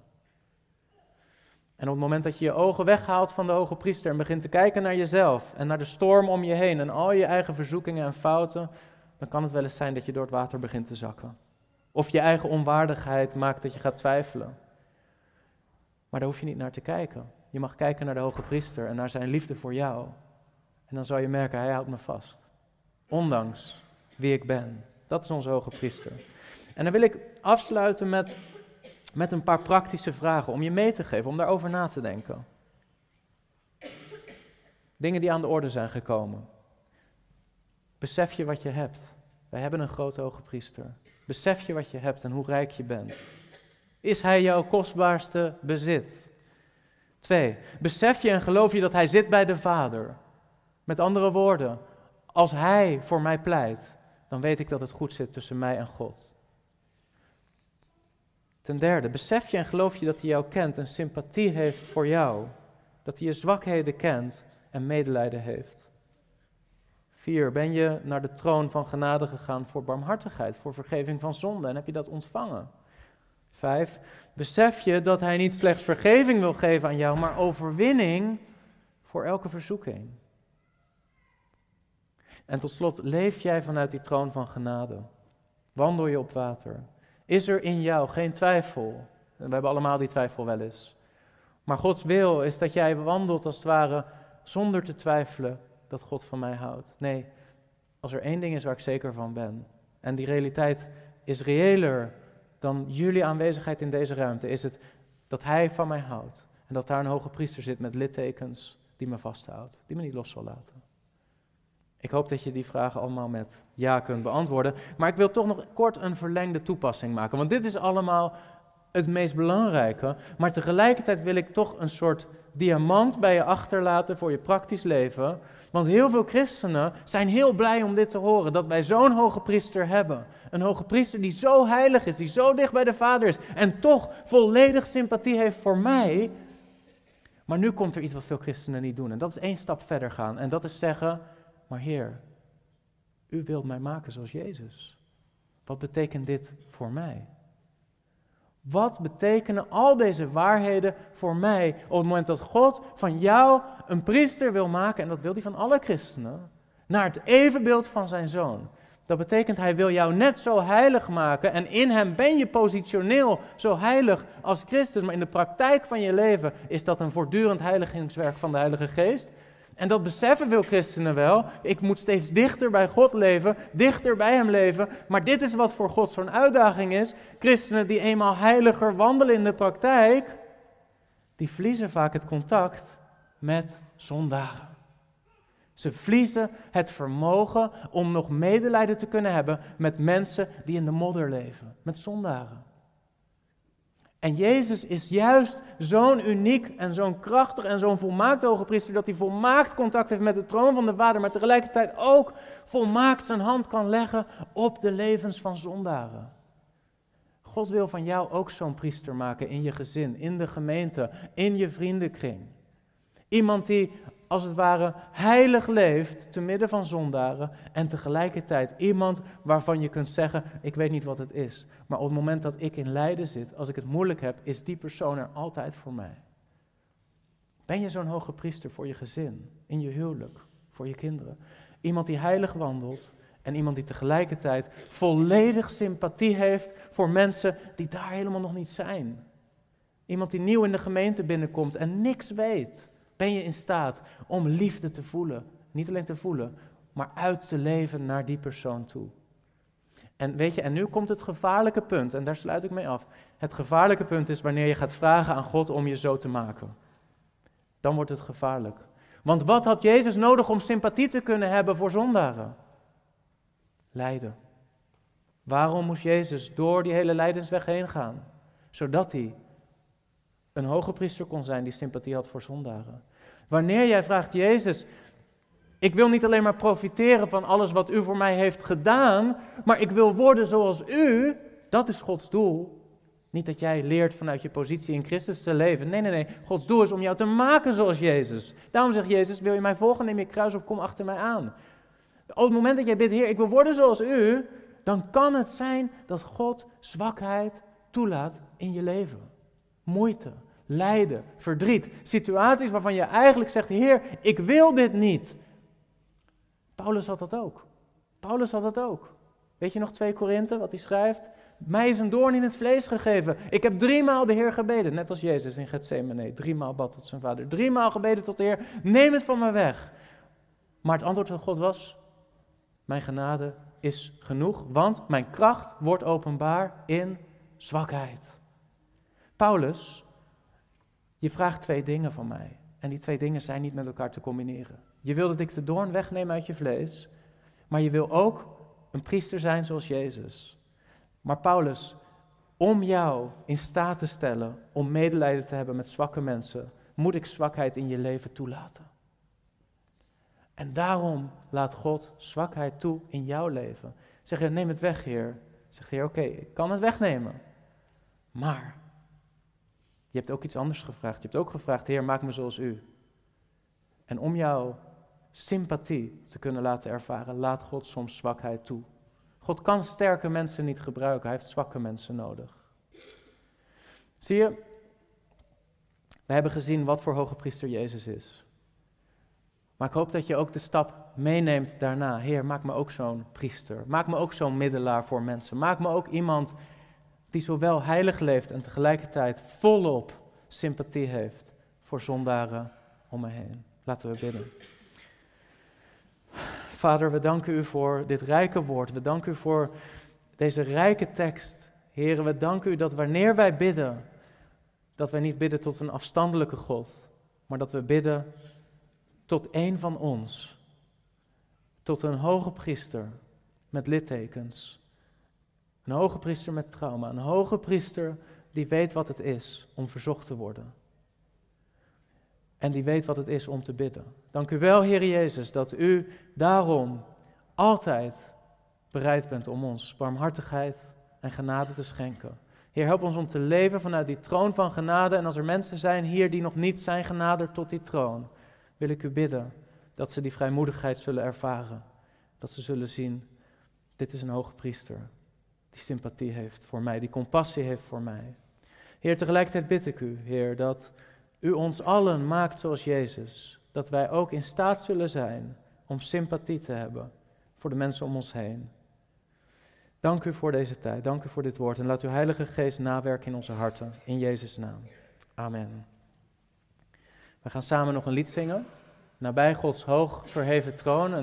En op het moment dat je je ogen weghaalt van de hoge priester en begint te kijken naar jezelf en naar de storm om je heen en al je eigen verzoekingen en fouten, dan kan het wel eens zijn dat je door het water begint te zakken. Of je eigen onwaardigheid maakt dat je gaat twijfelen. Maar daar hoef je niet naar te kijken. Je mag kijken naar de hoge priester en naar zijn liefde voor jou. En dan zal je merken, hij houdt me vast. Ondanks wie ik ben. Dat is onze hoge priester. En dan wil ik afsluiten met, met een paar praktische vragen om je mee te geven, om daarover na te denken. Dingen die aan de orde zijn gekomen. Besef je wat je hebt. Wij hebben een grote hoge priester. Besef je wat je hebt en hoe rijk je bent. Is hij jouw kostbaarste bezit? Twee, besef je en geloof je dat hij zit bij de Vader? Met andere woorden, als hij voor mij pleit, dan weet ik dat het goed zit tussen mij en God. Ten derde, besef je en geloof je dat hij jou kent en sympathie heeft voor jou. Dat hij je zwakheden kent en medelijden heeft. Vier, ben je naar de troon van genade gegaan voor barmhartigheid, voor vergeving van zonde en heb je dat ontvangen? Vijf, besef je dat hij niet slechts vergeving wil geven aan jou, maar overwinning voor elke verzoeking. En tot slot, leef jij vanuit die troon van genade? Wandel je op water? Is er in jou geen twijfel? We hebben allemaal die twijfel wel eens. Maar Gods wil is dat jij wandelt als het ware zonder te twijfelen dat God van mij houdt. Nee, als er één ding is waar ik zeker van ben, en die realiteit is reëler dan jullie aanwezigheid in deze ruimte, is het dat Hij van mij houdt. En dat daar een hoge priester zit met littekens die me vasthoudt, die me niet los zal laten. Ik hoop dat je die vragen allemaal met ja kunt beantwoorden. Maar ik wil toch nog kort een verlengde toepassing maken. Want dit is allemaal het meest belangrijke. Maar tegelijkertijd wil ik toch een soort diamant bij je achterlaten voor je praktisch leven. Want heel veel christenen zijn heel blij om dit te horen, dat wij zo'n hoge priester hebben. Een hoge priester die zo heilig is, die zo dicht bij de Vader is en toch volledig sympathie heeft voor mij. Maar nu komt er iets wat veel christenen niet doen en dat is één stap verder gaan. En dat is zeggen, maar Heer, u wilt mij maken zoals Jezus. Wat betekent dit voor mij? Wat betekenen al deze waarheden voor mij op het moment dat God van jou een priester wil maken, en dat wil hij van alle christenen, naar het evenbeeld van zijn zoon? Dat betekent hij wil jou net zo heilig maken en in hem ben je positioneel zo heilig als Christus, maar in de praktijk van je leven is dat een voortdurend heiligingswerk van de Heilige Geest. En dat beseffen veel christenen wel. Ik moet steeds dichter bij God leven, dichter bij Hem leven. Maar dit is wat voor God zo'n uitdaging is. Christenen die eenmaal heiliger wandelen in de praktijk, die verliezen vaak het contact met zondaren. Ze verliezen het vermogen om nog medelijden te kunnen hebben met mensen die in de modder leven, met zondaren. En Jezus is juist zo'n uniek en zo'n krachtig en zo'n volmaakt hoge priester dat hij volmaakt contact heeft met de troon van de Vader, maar tegelijkertijd ook volmaakt zijn hand kan leggen op de levens van zondaren. God wil van jou ook zo'n priester maken in je gezin, in de gemeente, in je vriendenkring. Iemand die als het ware heilig leeft te midden van zondaren en tegelijkertijd iemand waarvan je kunt zeggen, ik weet niet wat het is, maar op het moment dat ik in lijden zit, als ik het moeilijk heb, is die persoon er altijd voor mij. Ben je zo'n hoge priester voor je gezin, in je huwelijk, voor je kinderen? Iemand die heilig wandelt en iemand die tegelijkertijd volledig sympathie heeft voor mensen die daar helemaal nog niet zijn. Iemand die nieuw in de gemeente binnenkomt en niks weet. Ben je in staat om liefde te voelen? Niet alleen te voelen, maar uit te leven naar die persoon toe. En weet je, en nu komt het gevaarlijke punt, en daar sluit ik mee af. Het gevaarlijke punt is wanneer je gaat vragen aan God om je zo te maken. Dan wordt het gevaarlijk. Want wat had Jezus nodig om sympathie te kunnen hebben voor zondaren? Lijden. Waarom moest Jezus door die hele lijdensweg heen gaan? Zodat hij een hoge priester kon zijn die sympathie had voor zondaren. Wanneer jij vraagt, Jezus, ik wil niet alleen maar profiteren van alles wat u voor mij heeft gedaan, maar ik wil worden zoals u, dat is Gods doel. Niet dat jij leert vanuit je positie in Christus te leven. Nee, nee, nee. Gods doel is om jou te maken zoals Jezus. Daarom zegt Jezus, wil je mij volgen, neem je kruis op, kom achter mij aan. Op het moment dat jij bidt, Heer, ik wil worden zoals u, dan kan het zijn dat God zwakheid toelaat in je leven. Moeite, lijden, verdriet, situaties waarvan je eigenlijk zegt, Heer, ik wil dit niet. Paulus had dat ook. Paulus had dat ook. Weet je nog 2 Korinthe, wat hij schrijft? Mij is een doorn in het vlees gegeven. Ik heb driemaal de Heer gebeden, net als Jezus in Gethsemane. Driemaal bad tot zijn vader. Driemaal gebeden tot de Heer, neem het van me weg. Maar het antwoord van God was, mijn genade is genoeg, want mijn kracht wordt openbaar in zwakheid. Paulus, je vraagt twee dingen van mij. En die twee dingen zijn niet met elkaar te combineren. Je wil dat ik de doorn wegneem uit je vlees, maar je wil ook een priester zijn zoals Jezus. Maar Paulus, om jou in staat te stellen om medelijden te hebben met zwakke mensen, moet ik zwakheid in je leven toelaten. En daarom laat God zwakheid toe in jouw leven. Zeg je, neem het weg, Heer. De Heer, oké, ik kan het wegnemen. Maar je hebt ook iets anders gevraagd. Je hebt ook gevraagd, Heer, maak me zoals u. En om jouw sympathie te kunnen laten ervaren, laat God soms zwakheid toe. God kan sterke mensen niet gebruiken, hij heeft zwakke mensen nodig. Zie je, we hebben gezien wat voor hoge priester Jezus is. Maar ik hoop dat je ook de stap meeneemt daarna. Heer, maak me ook zo'n priester. Maak me ook zo'n middelaar voor mensen. Maak me ook iemand die zowel heilig leeft en tegelijkertijd volop sympathie heeft voor zondaren om me heen. Laten we bidden. Vader, we danken u voor dit rijke woord. We danken u voor deze rijke tekst. Heren, we danken u dat wanneer wij bidden, dat wij niet bidden tot een afstandelijke God, maar dat we bidden tot een van ons, tot een hoge priester met littekens, een hoge priester met trauma, een hoge priester die weet wat het is om verzocht te worden. En die weet wat het is om te bidden. Dank u wel, Heer Jezus, dat u daarom altijd bereid bent om ons barmhartigheid en genade te schenken. Heer, help ons om te leven vanuit die troon van genade. En als er mensen zijn hier die nog niet zijn genaderd tot die troon, wil ik u bidden dat ze die vrijmoedigheid zullen ervaren. Dat ze zullen zien, dit is een hoge priester die sympathie heeft voor mij, die compassie heeft voor mij. Heer, tegelijkertijd bid ik u, Heer, dat u ons allen maakt zoals Jezus. Dat wij ook in staat zullen zijn om sympathie te hebben voor de mensen om ons heen. Dank u voor deze tijd, dank u voor dit woord en laat uw Heilige Geest nawerken in onze harten. In Jezus' naam. Amen. We gaan samen nog een lied zingen. Nabij Gods hoog verheven troon.